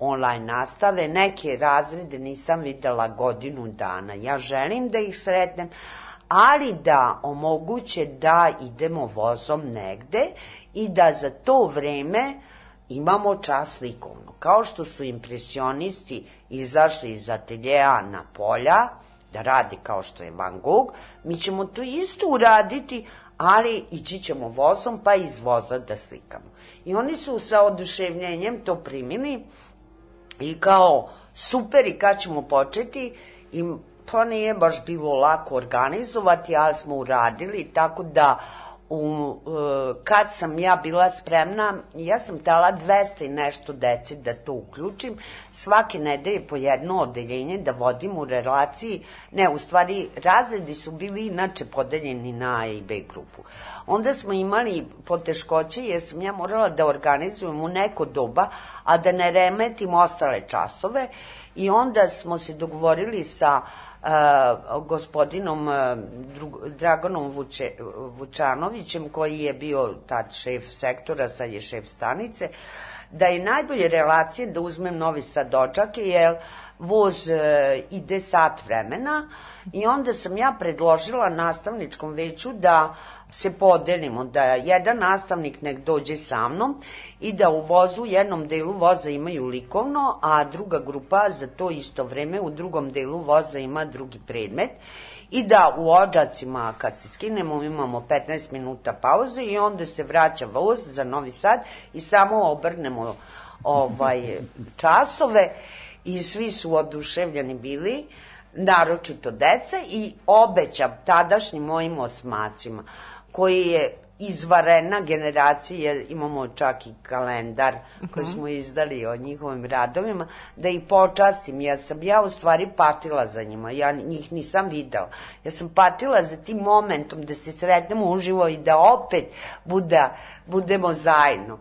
online nastave, neke razrede nisam videla godinu dana. Ja želim da ih sretnem, ali da omoguće da idemo vozom negde i da za to vreme imamo čas likovno. Kao što su impresionisti izašli iz ateljeja na polja, da radi kao što je Van Gogh, mi ćemo to isto uraditi, ali ići ćemo vozom, pa iz voza da slikamo. I oni su sa oduševljenjem to primili i kao super i kad ćemo početi i pa nije baš bilo lako organizovati, ali smo uradili, tako da u, e, kad sam ja bila spremna, ja sam tela 200 i nešto deci da to uključim, svake nedelje po jedno odeljenje da vodim u relaciji, ne, u stvari razredi su bili inače podeljeni na A i B grupu. Onda smo imali poteškoće jer sam ja morala da organizujem u neko doba, a da ne remetim ostale časove. I onda smo se dogovorili sa uh, uh, gospodinom uh, Draganom Vuče, Vučanovićem, koji je bio tad šef sektora, sad je šef stanice, da je najbolje relacije da uzmem Novi Sad dočake, jer voz uh, ide sat vremena i onda sam ja predložila nastavničkom veću da se podelimo, da jedan nastavnik nek dođe sa mnom i da u vozu, jednom delu voza imaju likovno, a druga grupa za to isto vreme u drugom delu voza ima drugi predmet. I da u ođacima kad se skinemo imamo 15 minuta pauze i onda se vraća voz za Novi Sad i samo obrnemo ovaj časove i svi su oduševljeni bili naročito deca i obećam tadašnjim mojim osmacima koji je izvarena generacija, jer imamo čak i kalendar koji smo izdali o njihovim radovima, da ih počastim. Ja sam ja u stvari patila za njima, ja njih nisam videla. Ja sam patila za tim momentom da se sretnemo uživo i da opet buda, budemo zajedno.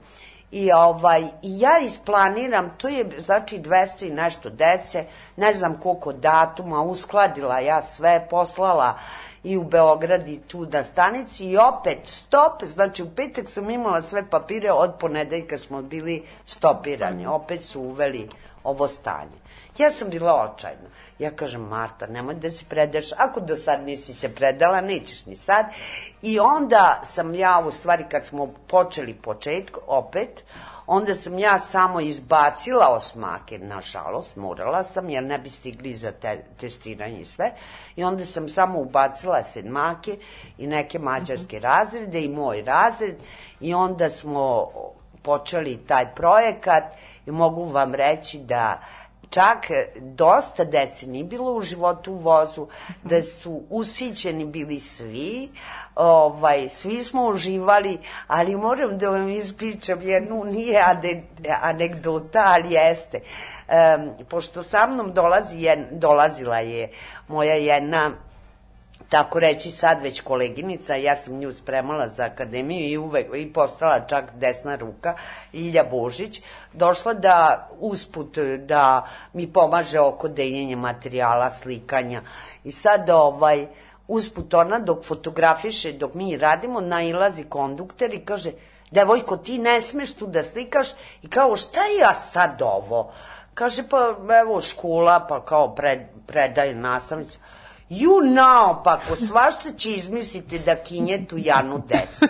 I ovaj, i ja isplaniram, to je znači 200 i nešto dece, ne znam koliko datuma, uskladila ja sve, poslala i u Beograd i tu na stanici i opet stop, znači u petak sam imala sve papire, od ponedeljka smo bili stopirani, opet su uveli ovo stanje. Ja sam bila očajna. Ja kažem, Marta, nemoj da se predaš, ako do sad nisi se predala, nećeš ni sad. I onda sam ja, u stvari, kad smo počeli početku, opet, onda sam ja samo izbacila osmake, nažalost, morala sam, jer ne bi stigli za te, testiranje i sve. I onda sam samo ubacila sedmake i neke mađarske mm -hmm. razrede i moj razred. I onda smo počeli taj projekat i mogu vam reći da čak e, dosta dece nije bilo u životu u vozu, da su usićeni bili svi, ovaj, svi smo uživali, ali moram da vam ispričam jednu, nije ade, anegdota, ali jeste. Um, pošto sa mnom dolazi, jed, dolazila je moja jedna tako reći sad već koleginica, ja sam nju spremala za akademiju i uvek i postala čak desna ruka, Ilja Božić, došla da usput da mi pomaže oko deljenja materijala, slikanja. I sad ovaj, usput ona dok fotografiše, dok mi radimo, nailazi kondukter i kaže, devojko ti ne smeš tu da slikaš i kao šta ja sad ovo? Kaže pa evo škola, pa kao pred, predaje nastavnica ju naopako, svašta će izmisliti da kinje tu janu decu.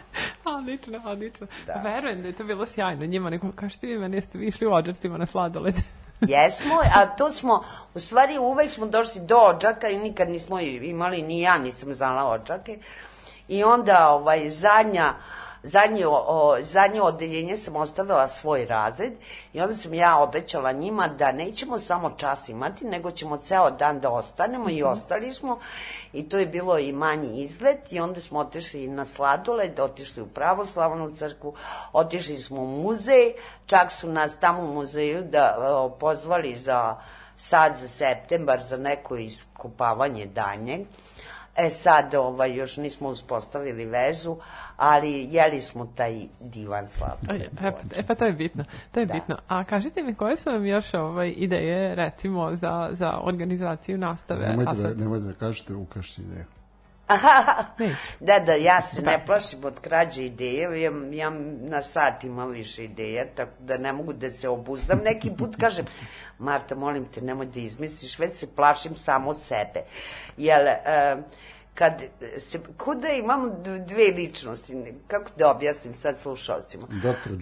odlično, odlično. Da. Verujem da je to bilo sjajno. Njima nekom, kažete vi meni, jeste vi išli u ođarcima na sladoled? Jesmo, a to smo, u stvari uvek smo došli do ođaka i nikad nismo imali, ni ja nisam znala ođake. I onda, ovaj, zadnja, uh, zadnje, o, zadnje odeljenje sam ostavila svoj razred i onda sam ja obećala njima da nećemo samo čas imati, nego ćemo ceo dan da ostanemo mm -hmm. i mhm. ostali smo i to je bilo i manji izlet i onda smo otišli na sladoled, otišli u pravoslavnu crkvu, otišli smo u muzej, čak su nas tamo u muzeju da o, pozvali za sad za septembar za neko iskupavanje danjeg. E sad ovaj, još nismo uspostavili vezu, ali jeli smo taj divan sladoled. E, pa, e pa to je bitno, to je da. bitno. A kažite mi koje su vam još ovaj, ideje recimo za, za organizaciju nastave? Nemojte, da, nemojte da kažete ukašći ideje. Da, da, ja se da. ne plašim od krađe ideje, ja, ja na sat imam više ideja, tako da ne mogu da se obuzdam. Neki put kažem, Marta, molim te, nemoj da izmisliš, već se plašim samo sebe. Jel, uh, kad se, ko da imamo dve ličnosti, kako da objasnim sad slušalcima?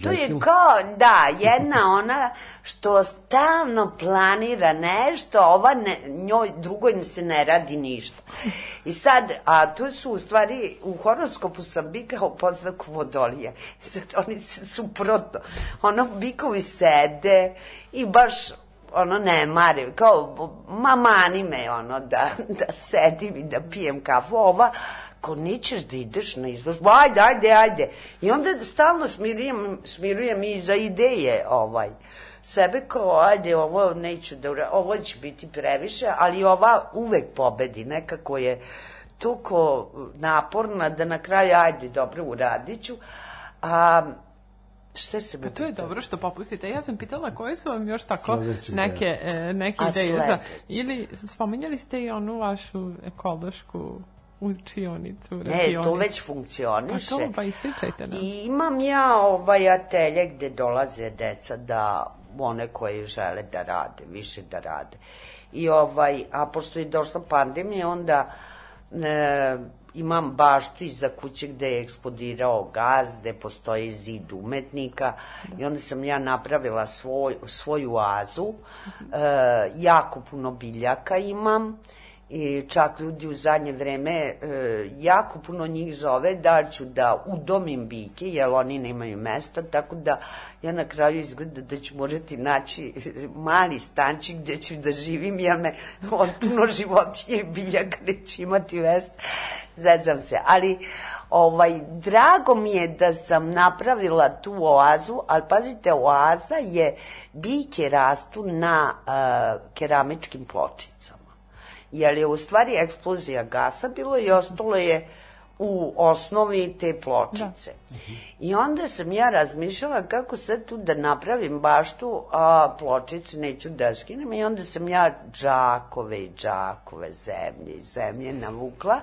To je kao, da, jedna ona što stalno planira nešto, ova ne, njoj, drugoj se ne radi ništa. I sad, a tu su u stvari, u horoskopu sam bika u poznaku vodolija. Sad oni se suprotno, ono, bikovi sede i baš ono ne marim, kao ma mani me ono da, da sedim i da pijem kafu, ova ko nećeš da ideš na izložbu, ajde, ajde, ajde. I onda stalno smirujem, smirujem i za ideje ovaj sebe kao, ajde, ovo neću da ura, ovo će biti previše, ali ova uvek pobedi, nekako je toliko naporna da na kraju, ajde, dobro, uradit ću. A, Šta se A to je dobro što popustite. Ja sam pitala koje su vam još tako Sledeći neke, e, neke ideje za... Ili spominjali ste i onu vašu ekološku učionicu, Ne, to već funkcioniše. A to pa ispričajte nam. I imam ja ovaj atelje gde dolaze deca da one koje žele da rade, više da rade. I ovaj, a pošto je došla pandemija, onda e, imam baštu iza kuće gde je eksplodirao gaz, gde postoji zid umetnika da. i onda sam ja napravila svoj, svoju oazu. E, jako puno biljaka imam i čak ljudi u zadnje vreme e, jako puno njih zove da ću da udomim bike, jer oni nemaju mesta, tako da ja na kraju izgleda da ću morati naći mali stančik gde ću da živim, jer me od puno životinje i biljaka neću imati mesta zezam se, ali ovaj, drago mi je da sam napravila tu oazu, ali pazite, oaza je, biljke rastu na uh, keramičkim pločicama. Jer je u stvari eksplozija gasa bilo i ostalo je u osnovi te pločice. Da. I onda sam ja razmišljala kako sad tu da napravim baštu, a pločice neću da skinem i onda sam ja džakove i džakove zemlje i zemlje navukla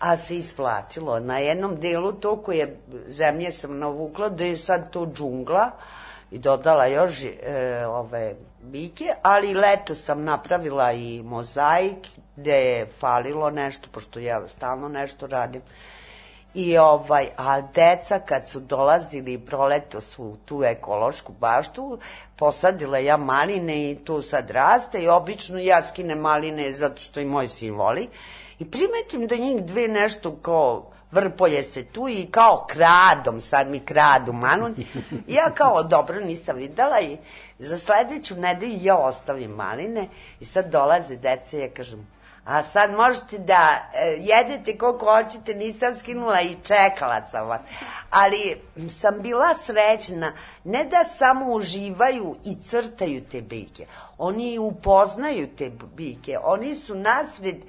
a se isplatilo. Na jednom delu toliko je zemlje sam navukla da je sad to džungla i dodala još e, ove bike, ali leto sam napravila i mozaik gde je falilo nešto, pošto ja stalno nešto radim. I ovaj, a deca kad su dolazili proleto su tu ekološku baštu, posadila ja maline i tu sad raste i obično ja skinem maline zato što i moj sin voli. I primetim da njih dve nešto kao vrpoje se tu i kao kradom, sad mi kradu manun. Ja kao dobro nisam videla i Za sledeću nedelju ja ostavim maline i sad dolaze deca i ja kažem, a sad možete da e, jedete koliko hoćete, nisam skinula i čekala sam vas. Ali sam bila srećna, ne da samo uživaju i crtaju te biljke, oni upoznaju te biljke, oni su nasred e,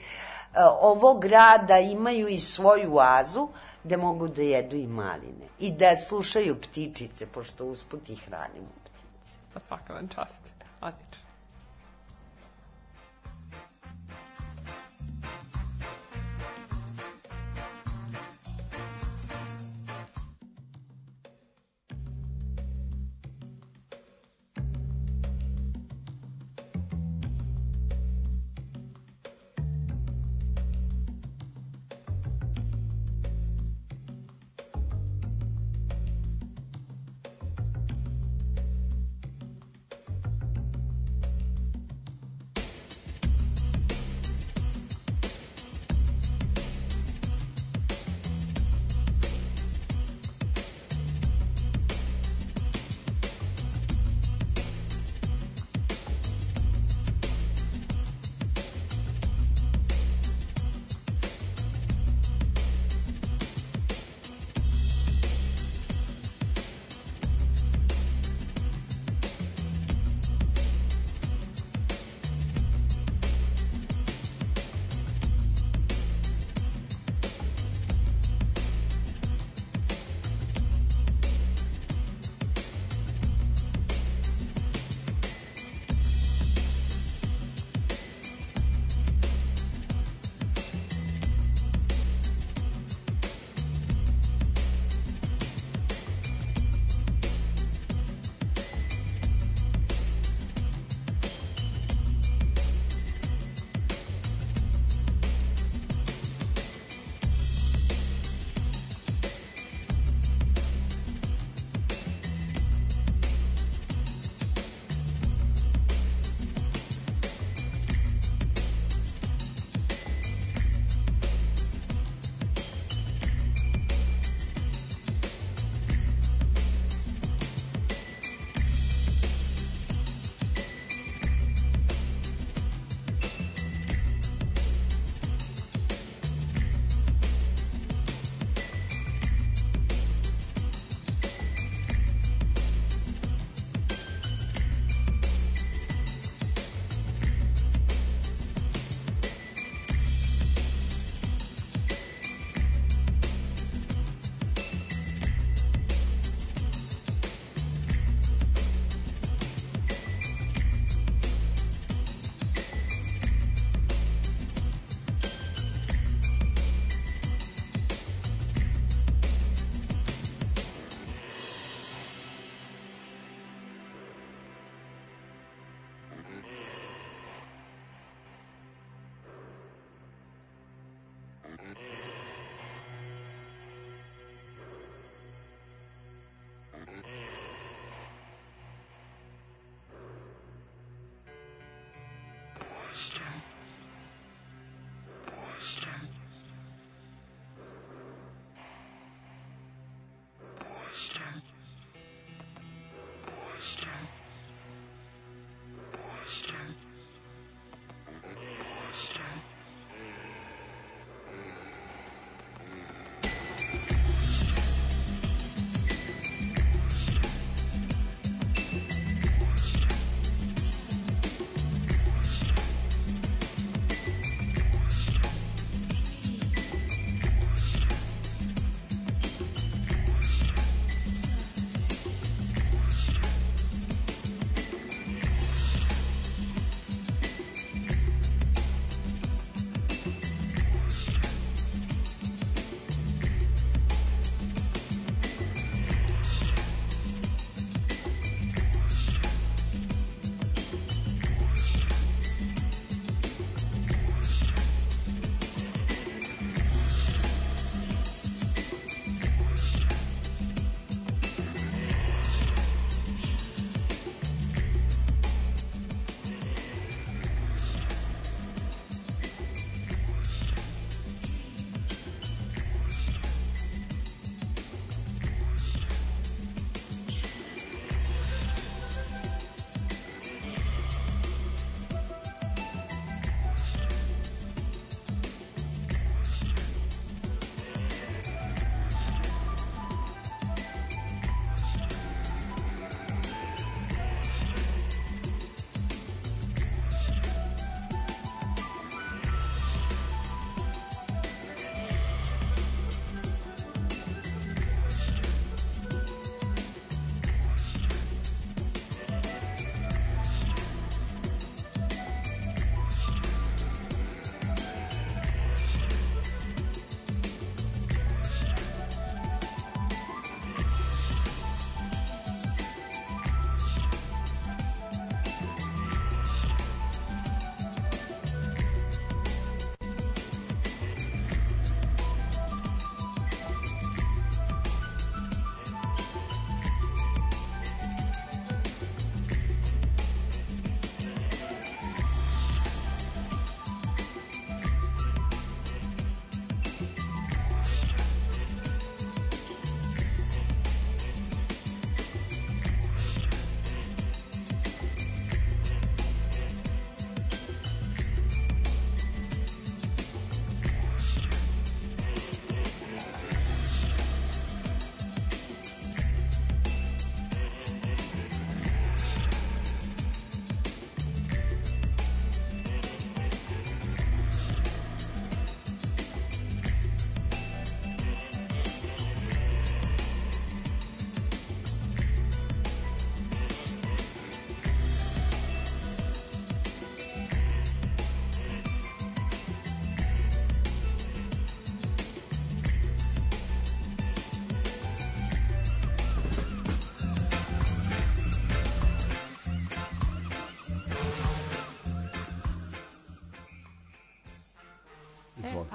ovog grada imaju i svoju oazu, gde mogu da jedu i maline i da slušaju ptičice, pošto usput ih hranimo ptice. Pa svaka vam čast.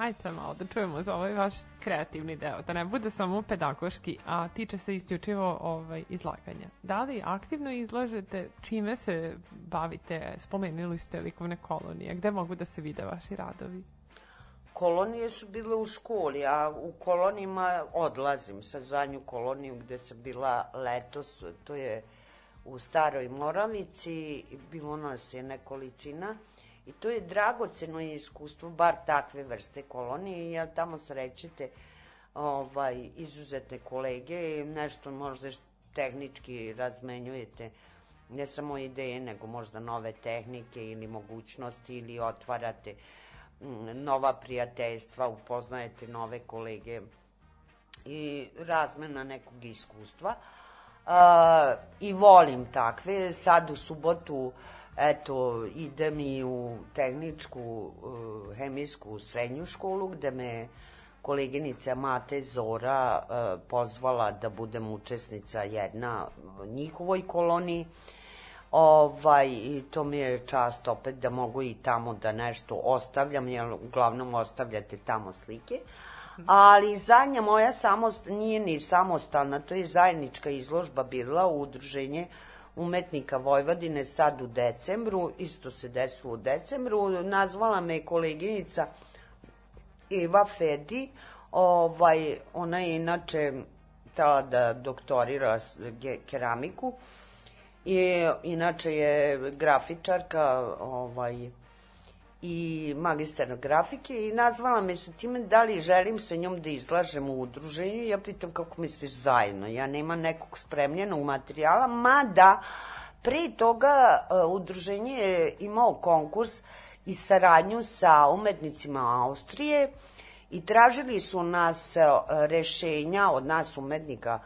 Ajde sad malo da čujemo za ovaj vaš kreativni deo, da ne bude samo pedagoški, a tiče se isključivo ovaj, izlaganja. Da li aktivno izlažete, čime se bavite, spomenuli ste likovne kolonije, gde mogu da se vide vaši radovi? Kolonije su bile u školi, a u kolonijima odlazim. Sad zadnju koloniju gde sam bila letos, to je u Staroj Moravici, bilo nas je nekolicina i to je dragoceno iskustvo, bar takve vrste kolonije, jer tamo srećete ovaj, izuzetne kolege i nešto možda tehnički razmenjujete ne samo ideje, nego možda nove tehnike ili mogućnosti ili otvarate mm, nova prijateljstva, upoznajete nove kolege i razmena nekog iskustva. A, I volim takve. Sad u subotu eto, idem i u tehničku uh, hemijsku srednju školu gde me koleginica Mate Zora uh, pozvala da budem učesnica jedna njihovoj koloniji. Ovaj, I to mi je čast opet da mogu i tamo da nešto ostavljam, jer uglavnom ostavljate tamo slike. Ali zadnja moja samost, nije ni samostalna, to je zajednička izložba bila u udruženje umetnika Vojvodine sad u decembru, isto se desilo u decembru, nazvala me koleginica Eva Fedi, ovaj, ona je inače htela da doktorira keramiku i inače je grafičarka ovaj, i magistar grafike i nazvala me sa time da li želim sa njom da izlažem u udruženju. Ja pitam kako misliš zajedno. Ja nemam nekog spremljenog materijala, mada pre toga uh, udruženje je imao konkurs i saradnju sa umetnicima Austrije i tražili su nas uh, rešenja od nas umetnika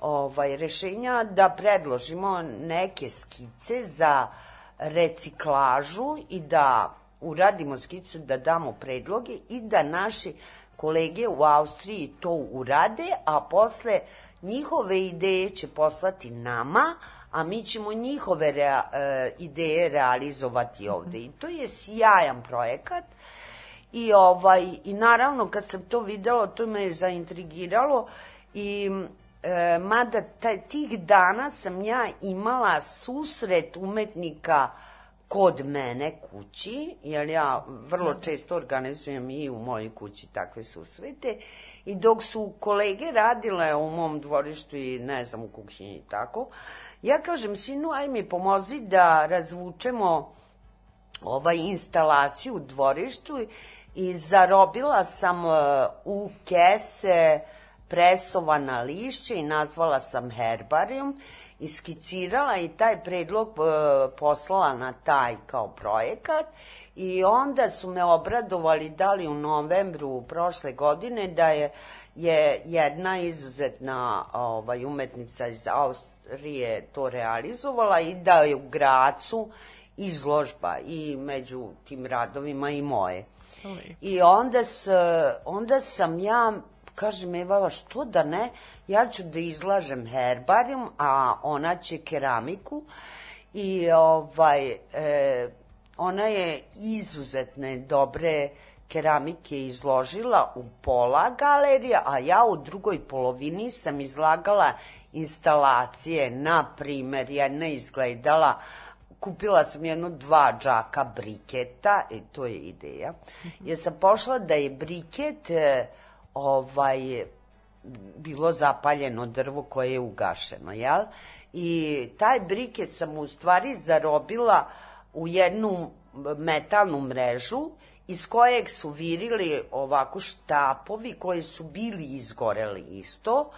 ovaj, rešenja da predložimo neke skice za reciklažu i da uradimo skicu, da damo predloge i da naši kolege u Austriji to urade, a posle njihove ideje će poslati nama, a mi ćemo njihove rea, e, ideje realizovati ovde. I to je sjajan projekat. I, ovaj, I naravno, kad sam to videla, to me je zaintrigiralo i e, mada taj, tih dana sam ja imala susret umetnika kod mene kući, jer ja vrlo često organizujem i u mojoj kući takve susrete, i dok su kolege radile u mom dvorištu i ne znam u kuhinji i tako, ja kažem, sinu, aj mi pomozi da razvučemo ovaj instalaciju u dvorištu. I zarobila sam uh, u kese presovana lišća i nazvala sam herbarijum i skicirala i taj predlog uh, poslala na taj kao projekat i onda su me obradovali da li u novembru prošle godine da je, je jedna izuzetna ovaj, umetnica iz Austrije to realizovala i da je u Gracu izložba i među tim radovima i moje. I onda, s, onda sam ja, kažem Eva, što da ne, ja ću da izlažem herbarijum, a ona će keramiku. I ovaj, e, ona je izuzetne dobre keramike izložila u pola galerija, a ja u drugoj polovini sam izlagala instalacije, na primer, jedna izgledala kupila sam jedno dva džaka briketa, i to je ideja, jer sam pošla da je briket e, ovaj, bilo zapaljeno drvo koje je ugašeno, jel? I taj briket sam u stvari zarobila u jednu metalnu mrežu iz kojeg su virili ovako štapovi koji su bili izgoreli isto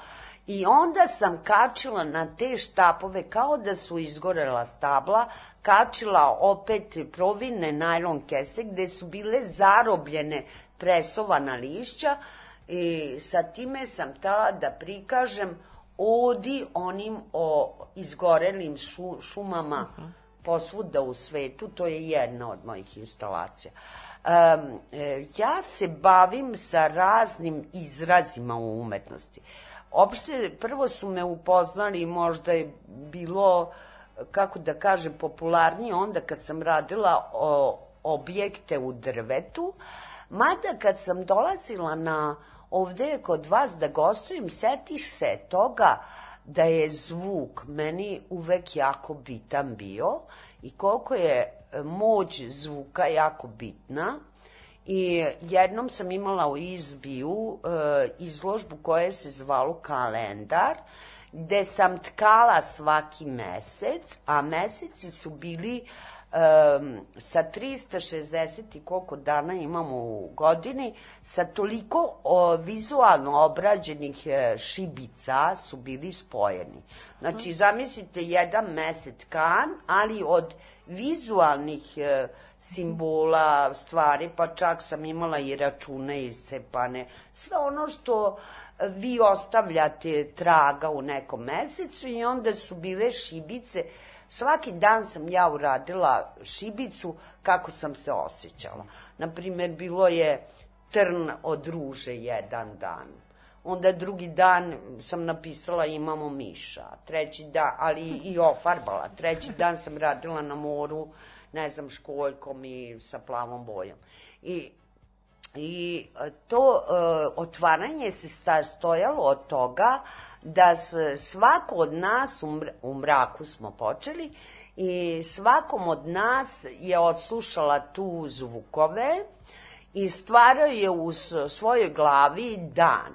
i onda sam kačila na te štapove kao da su izgorela stabla, kačila opet provinne najlon kese gde su bile zarobljene presovana lišća i sa time sam tala da prikažem odi onim o izgorelim šu, šumama uh -huh. posvuda u svetu, to je jedna od mojih instalacija. Um, e, ja se bavim sa raznim izrazima u umetnosti. Opšte, prvo su me upoznali, možda je bilo, kako da kažem, popularnije onda kad sam radila o, objekte u drvetu, Mada kad sam dolazila na ovde kod vas da gostujem, setiš se toga da je zvuk meni uvek jako bitan bio i koliko je e, moć zvuka jako bitna. I jednom sam imala u izbiju e, izložbu koja se zvalo kalendar, gde sam tkala svaki mesec, a meseci su bili um, sa 360 i koliko dana imamo u godini, sa toliko o, vizualno obrađenih e, šibica su bili spojeni. Znači, zamislite jedan mesec kan, ali od vizualnih e, simbola, stvari, pa čak sam imala i račune iscepane. Sve ono što vi ostavljate traga u nekom mesecu i onda su bile šibice. Svaki dan sam ja uradila šibicu kako sam se osjećala. Naprimer, bilo je trn od ruže jedan dan. Onda drugi dan sam napisala imamo miša. Treći dan, ali i ofarbala. Treći dan sam radila na moru, ne znam, školjkom i sa plavom bojom. I I e, to uh, otvaranje se stojalo od toga da svako od nas, u, mr u mraku smo počeli, i svakom od nas je odslušala tu zvukove i stvarao je u svojoj glavi dan.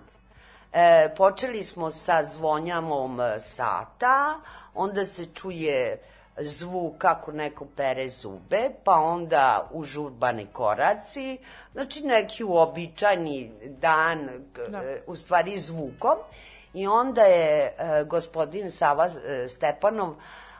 E, počeli smo sa zvonjamom sata, onda se čuje zvuk kako neko pere zube, pa onda užurbani koraci, znači neki uobičajni dan, da. u stvari zvukom. I onda je e, gospodin Sava e, Stepanov,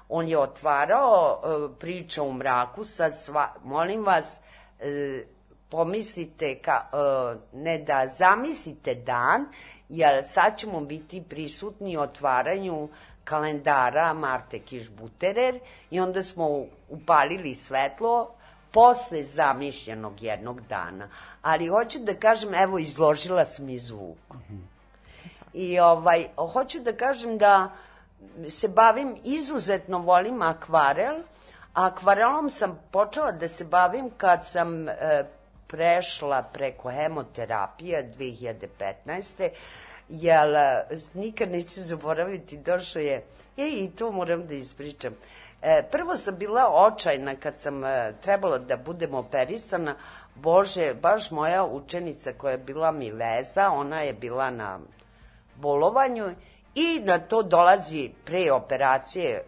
on je otvarao e, priča u mraku, sad sva, molim vas, e, pomislite, ka, e, ne da zamislite dan, jer sad ćemo biti prisutni otvaranju kalendara Marte Kišbuterer i onda smo upalili svetlo posle zamišljenog jednog dana. Ali hoću da kažem, evo, izložila sam i zvuk. I ovaj, hoću da kažem da se bavim, izuzetno volim akvarel, a akvarelom sam počela da se bavim kad sam e, prešla preko hemoterapije 2015 jer e, nikad neću zaboraviti, došao je, e, i to moram da ispričam. E, prvo sam bila očajna kad sam e, trebala da budem operisana, Bože, baš moja učenica koja je bila mi veza, ona je bila na bolovanju i na to dolazi pre operacije e,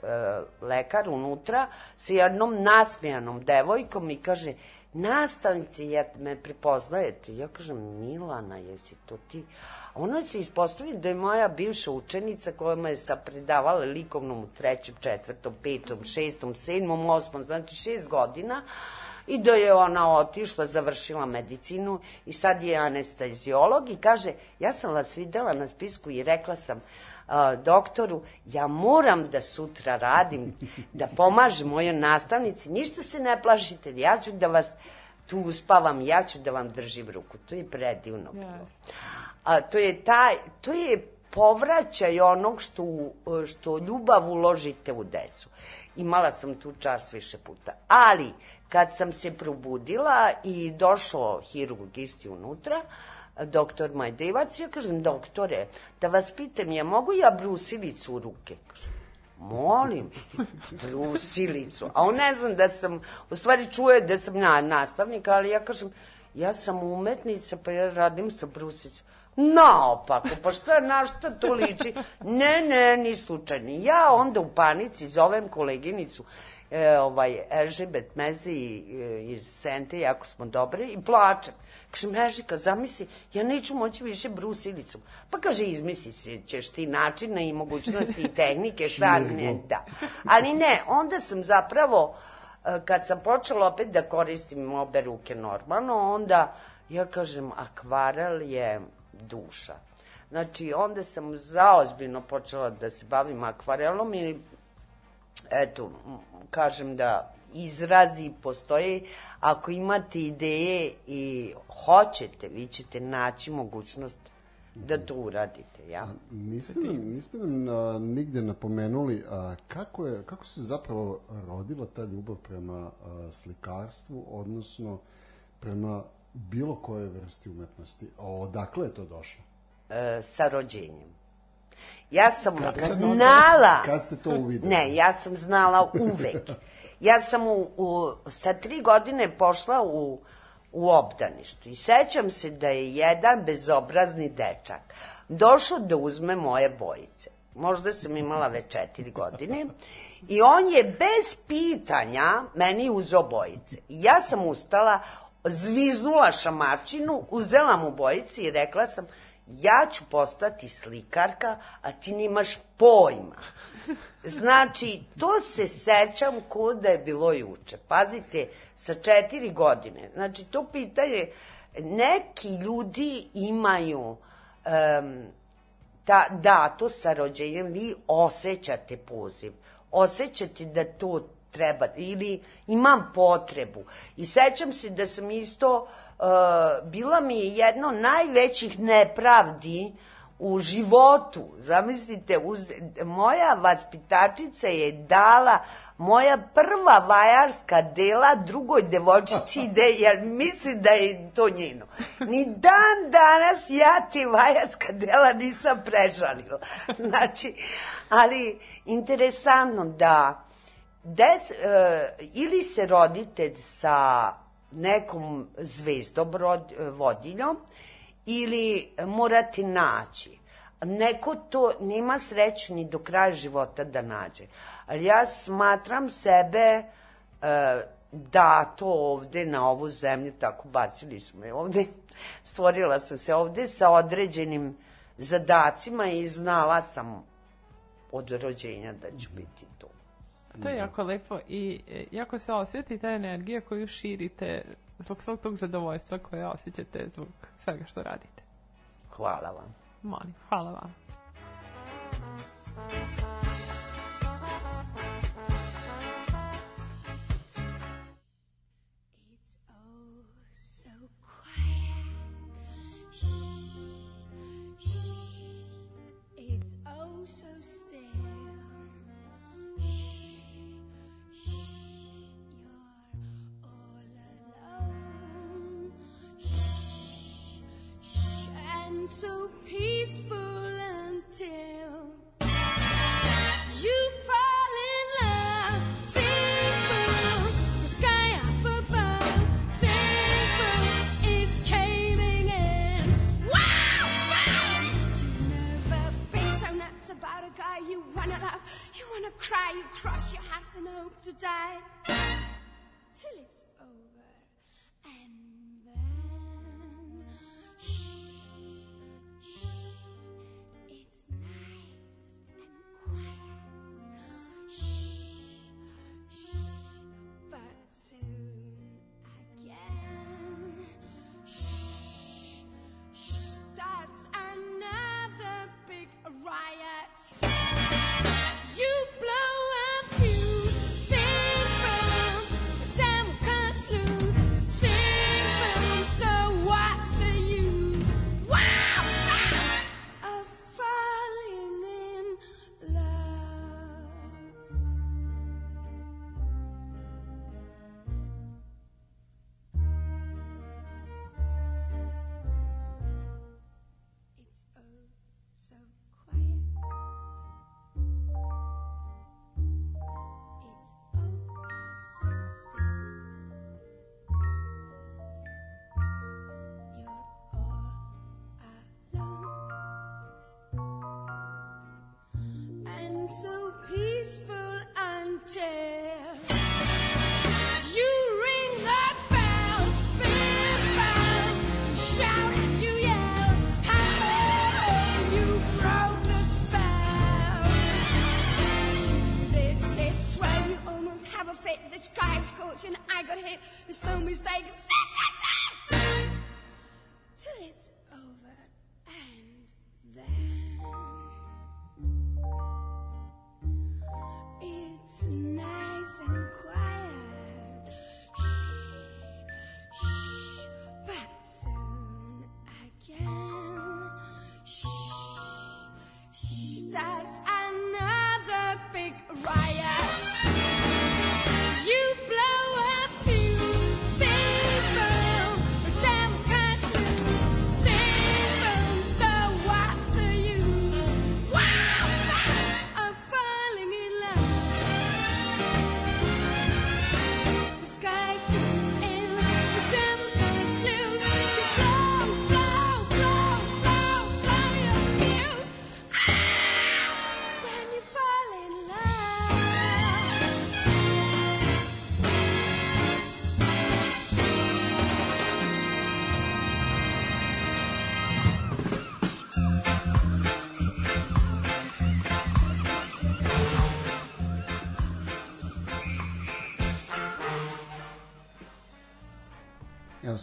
lekar unutra sa jednom nasmijanom devojkom i kaže, nastavnici, ja me prepoznajete. Ja kažem, Milana, jesi to ti? Ona se ispostavi da je moja bivša učenica koja me je predavala likovnom u trećem, četvrtom, petom, šestom, sedmom, osmom, znači šest godina, i da je ona otišla, završila medicinu i sad je anestezijolog i kaže, ja sam vas videla na spisku i rekla sam, doktoru, ja moram da sutra radim, da pomažem mojoj nastavnici, ništa se ne plašite, ja ću da vas tu uspavam, ja ću da vam držim ruku. To je predivno bilo. A, to je taj, to je povraćaj onog što, što ljubav uložite u decu. Imala sam tu čast više puta. Ali, kad sam se probudila i došao hirurgisti unutra, doktor Majdevac, ja kažem, doktore, da vas pitam, ja mogu ja brusilicu u ruke? Kažem, molim, brusilicu. A on ne znam da sam, u stvari čuje da sam na, nastavnik, ali ja kažem, ja sam umetnica, pa ja radim sa brusilicom. Naopako, pa šta, na šta to liči? Ne, ne, ni slučajno. Ja onda u panici zovem koleginicu, e, ovaj, Ežibet Mezi e, iz Sente, jako smo dobre, i plačem. Kaže, Mežika, zamisli, ja neću moći više brusilicom. Pa kaže, izmisli ćeš ti načina i mogućnosti i tehnike, šta ne, da. Ali ne, onda sam zapravo, e, kad sam počela opet da koristim obe ruke normalno, onda ja kažem, akvarel je duša. Znači, onda sam zaozbiljno počela da se bavim akvarelom i eto, kažem da izrazi postoje, ako imate ideje i hoćete, vi ćete naći mogućnost da to uradite, ja? A, niste nam, niste nam a, nigde napomenuli a, kako, je, kako se zapravo rodila ta ljubav prema a, slikarstvu, odnosno prema bilo koje vrsti umetnosti. Odakle je to došlo? e, sa rođenjem. Ja sam Kad- znala... kad ste to uvideli? Ne, ja sam znala uvek. Ja sam u, u, sa tri godine pošla u, u obdaništu i sećam se da je jedan bezobrazni dečak došao da uzme moje bojice. Možda sam imala već četiri godine. I on je bez pitanja meni uzeo bojice. Ja sam ustala, zviznula šamačinu, uzela mu bojice i rekla sam, ja ću postati slikarka, a ti nimaš pojma. Znači, to se sećam ko da je bilo juče. Pazite, sa četiri godine. Znači, to pitanje, neki ljudi imaju um, ta, da, to sa rođenjem, vi osjećate poziv. Osjećate da to treba, ili imam potrebu. I sećam se da sam isto, uh, bila mi je jedno od najvećih nepravdi u životu. Zamislite, uz, moja vaspitačica je dala moja prva vajarska dela drugoj devojčici ide, jer misli da je to njeno. Ni dan danas ja ti vajarska dela nisam prežalila. Znači, ali interesantno da des, e, ili se rodite sa nekom zvezdom rod, vodiljom ili morate naći. Neko to nima sreću ni do kraja života da nađe. Ali ja smatram sebe e, da to ovde na ovu zemlju, tako bacili smo je ovde, stvorila sam se ovde sa određenim zadacima i znala sam od rođenja da ću biti to. Je jako lepo i e, jako se osjeti ta energija koju širite zbog svog tog zadovoljstva koje osjećate zbog svega što radite. Hvala vam. Molim, hvala vam. So peaceful until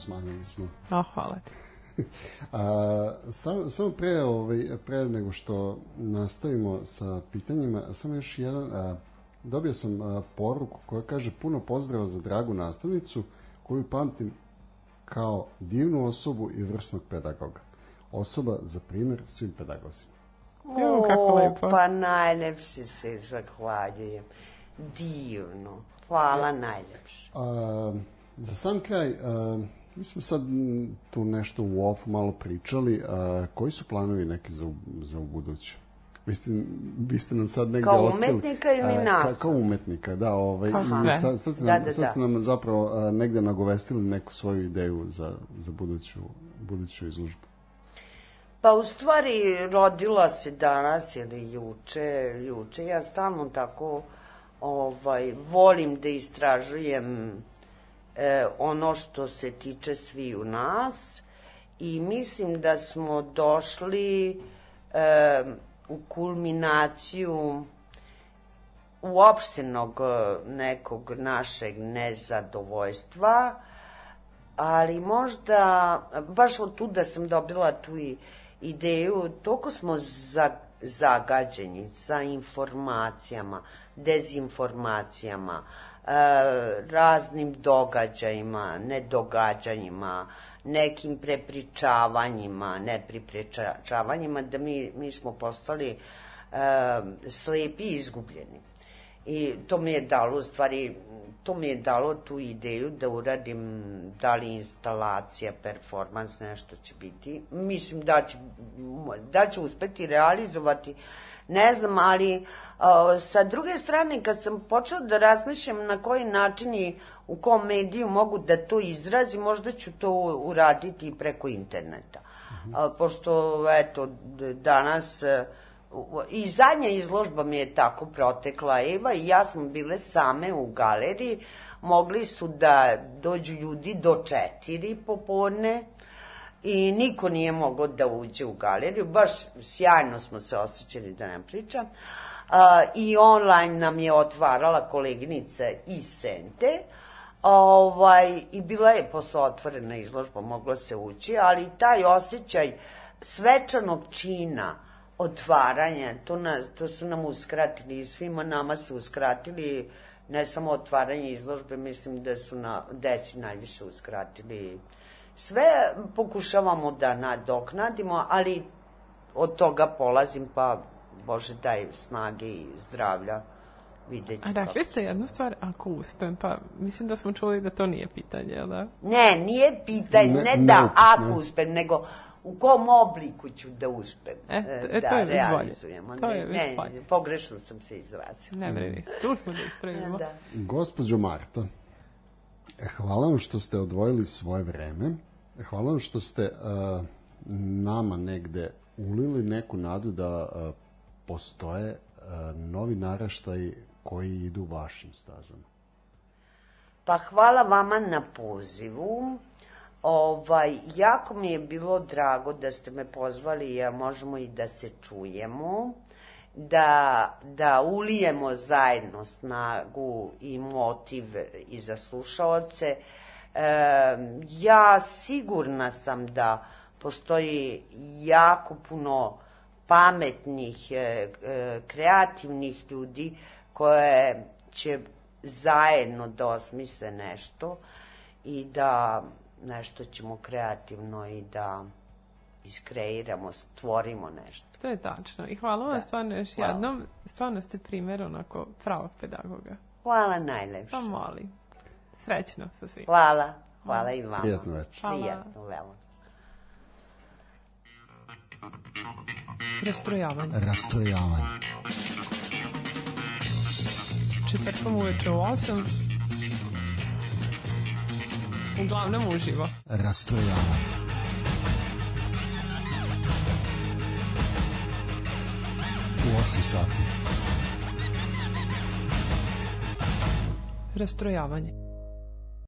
smanjili smo. A, hvala ti. A, samo, samo pre, ovaj, pre nego što nastavimo sa pitanjima, samo još jedan, a, dobio sam a, poruku koja kaže puno pozdrava za dragu nastavnicu koju pamtim kao divnu osobu i vrsnog pedagoga. Osoba za primjer svim pedagozima. Evo, kako lepo. Pa najlepše se zahvaljujem. Divno. Hvala najlepše. A, za sam kraj, a, mi smo sad tu nešto u off malo pričali, a, koji su planovi neki za, za u buduće? Vi ste, vi ste nam sad negde Kao otkrili- umetnika ili a, ka- nastavnika? Kao umetnika, da. Ovaj, Kao sve. sad, sad, ste Da, nam, da, sad da. ste nam zapravo a, negde nagovestili neku svoju ideju za, za buduću, buduću izložbu. Pa u stvari rodila se danas ili juče, juče. Ja stalno tako ovaj, volim da istražujem e, ono što se tiče svi u nas i mislim da smo došli e, u kulminaciju uopštenog e, nekog našeg nezadovoljstva, ali možda, baš od tu da sam dobila tu ideju, toliko smo za, zagađeni sa informacijama, dezinformacijama, e, raznim događajima, nedogađanjima, nekim prepričavanjima, nepripričavanjima, da mi, mi smo postali e, slepi i izgubljeni. I to mi je dalo, u stvari, to mi je dalo tu ideju da uradim da li instalacija, performans, nešto će biti. Mislim da će, da će uspeti realizovati, ne znam, ali uh, sa druge strane, kad sam počela da razmišljam na koji način i u kom mediju mogu da to izrazim, možda ću to uraditi i preko interneta. A, pošto, eto, danas... e, I zadnja izložba mi je tako protekla. Eva i ja smo bile same u galeriji. Mogli su da dođu ljudi do četiri popodne i niko nije mogao da uđe u galeriju. Baš sjajno smo se osjećali da ne pričam. A, I online nam je otvarala koleginica iz Sente. Ovaj, I bila je posle otvorena izložba, moglo se ući, ali taj osjećaj svečanog čina, otvaranja, to, na, to su nam uskratili i svima nama su uskratili ne samo otvaranje izložbe, mislim da su na deci najviše uskratili. Sve pokušavamo da nadoknadimo, ali od toga polazim, pa Bože daj snage i zdravlja, vidjet ću A rekli ste jednu stvar, ako uspem, pa mislim da smo čuli da to nije pitanje, jel da? Ne, nije pitanje, Ne- ne, ne da upit, ako ne. uspem, nego u kom obliku ću da uspem E, e, e, da to je već bolje. realizujemo. To ne, je ne, bolje. pogrešno sam se izrazila. Ne brini, tu smo da ispravimo. Da. Gospođo Marta, e, hvala vam što ste odvojili svoje vreme. Hvala vam što ste uh, nama negde ulili neku nadu da uh, postoje uh, novi naraštaj koji idu vašim stazama. Pa hvala vama na pozivu. Ovaj, jako mi je bilo drago da ste me pozvali, jer možemo i da se čujemo, da, da ulijemo zajedno snagu i motiv i za slušaoce. E, ja sigurna sam da postoji jako puno pametnih, e, e, kreativnih ljudi koje će zajedno da osmisle nešto i da nešto ćemo kreativno i da iskreiramo, stvorimo nešto. To je tačno. I hvala vam Da. stvarno još Hvala. jednom. Stvarno ste primjer onako pravog pedagoga. Hvala najlepše. Pa molim. Srećno sa svim. Hvala, hvala i vama. Prijatno večer. Hvala. Prijatno, veoma. Rastrojavanje. Rastrojavanje. Četvrtkom uveče u 8. Uglavnom uživo. Rastrojavanje. 8 sati. Rastrojavanje.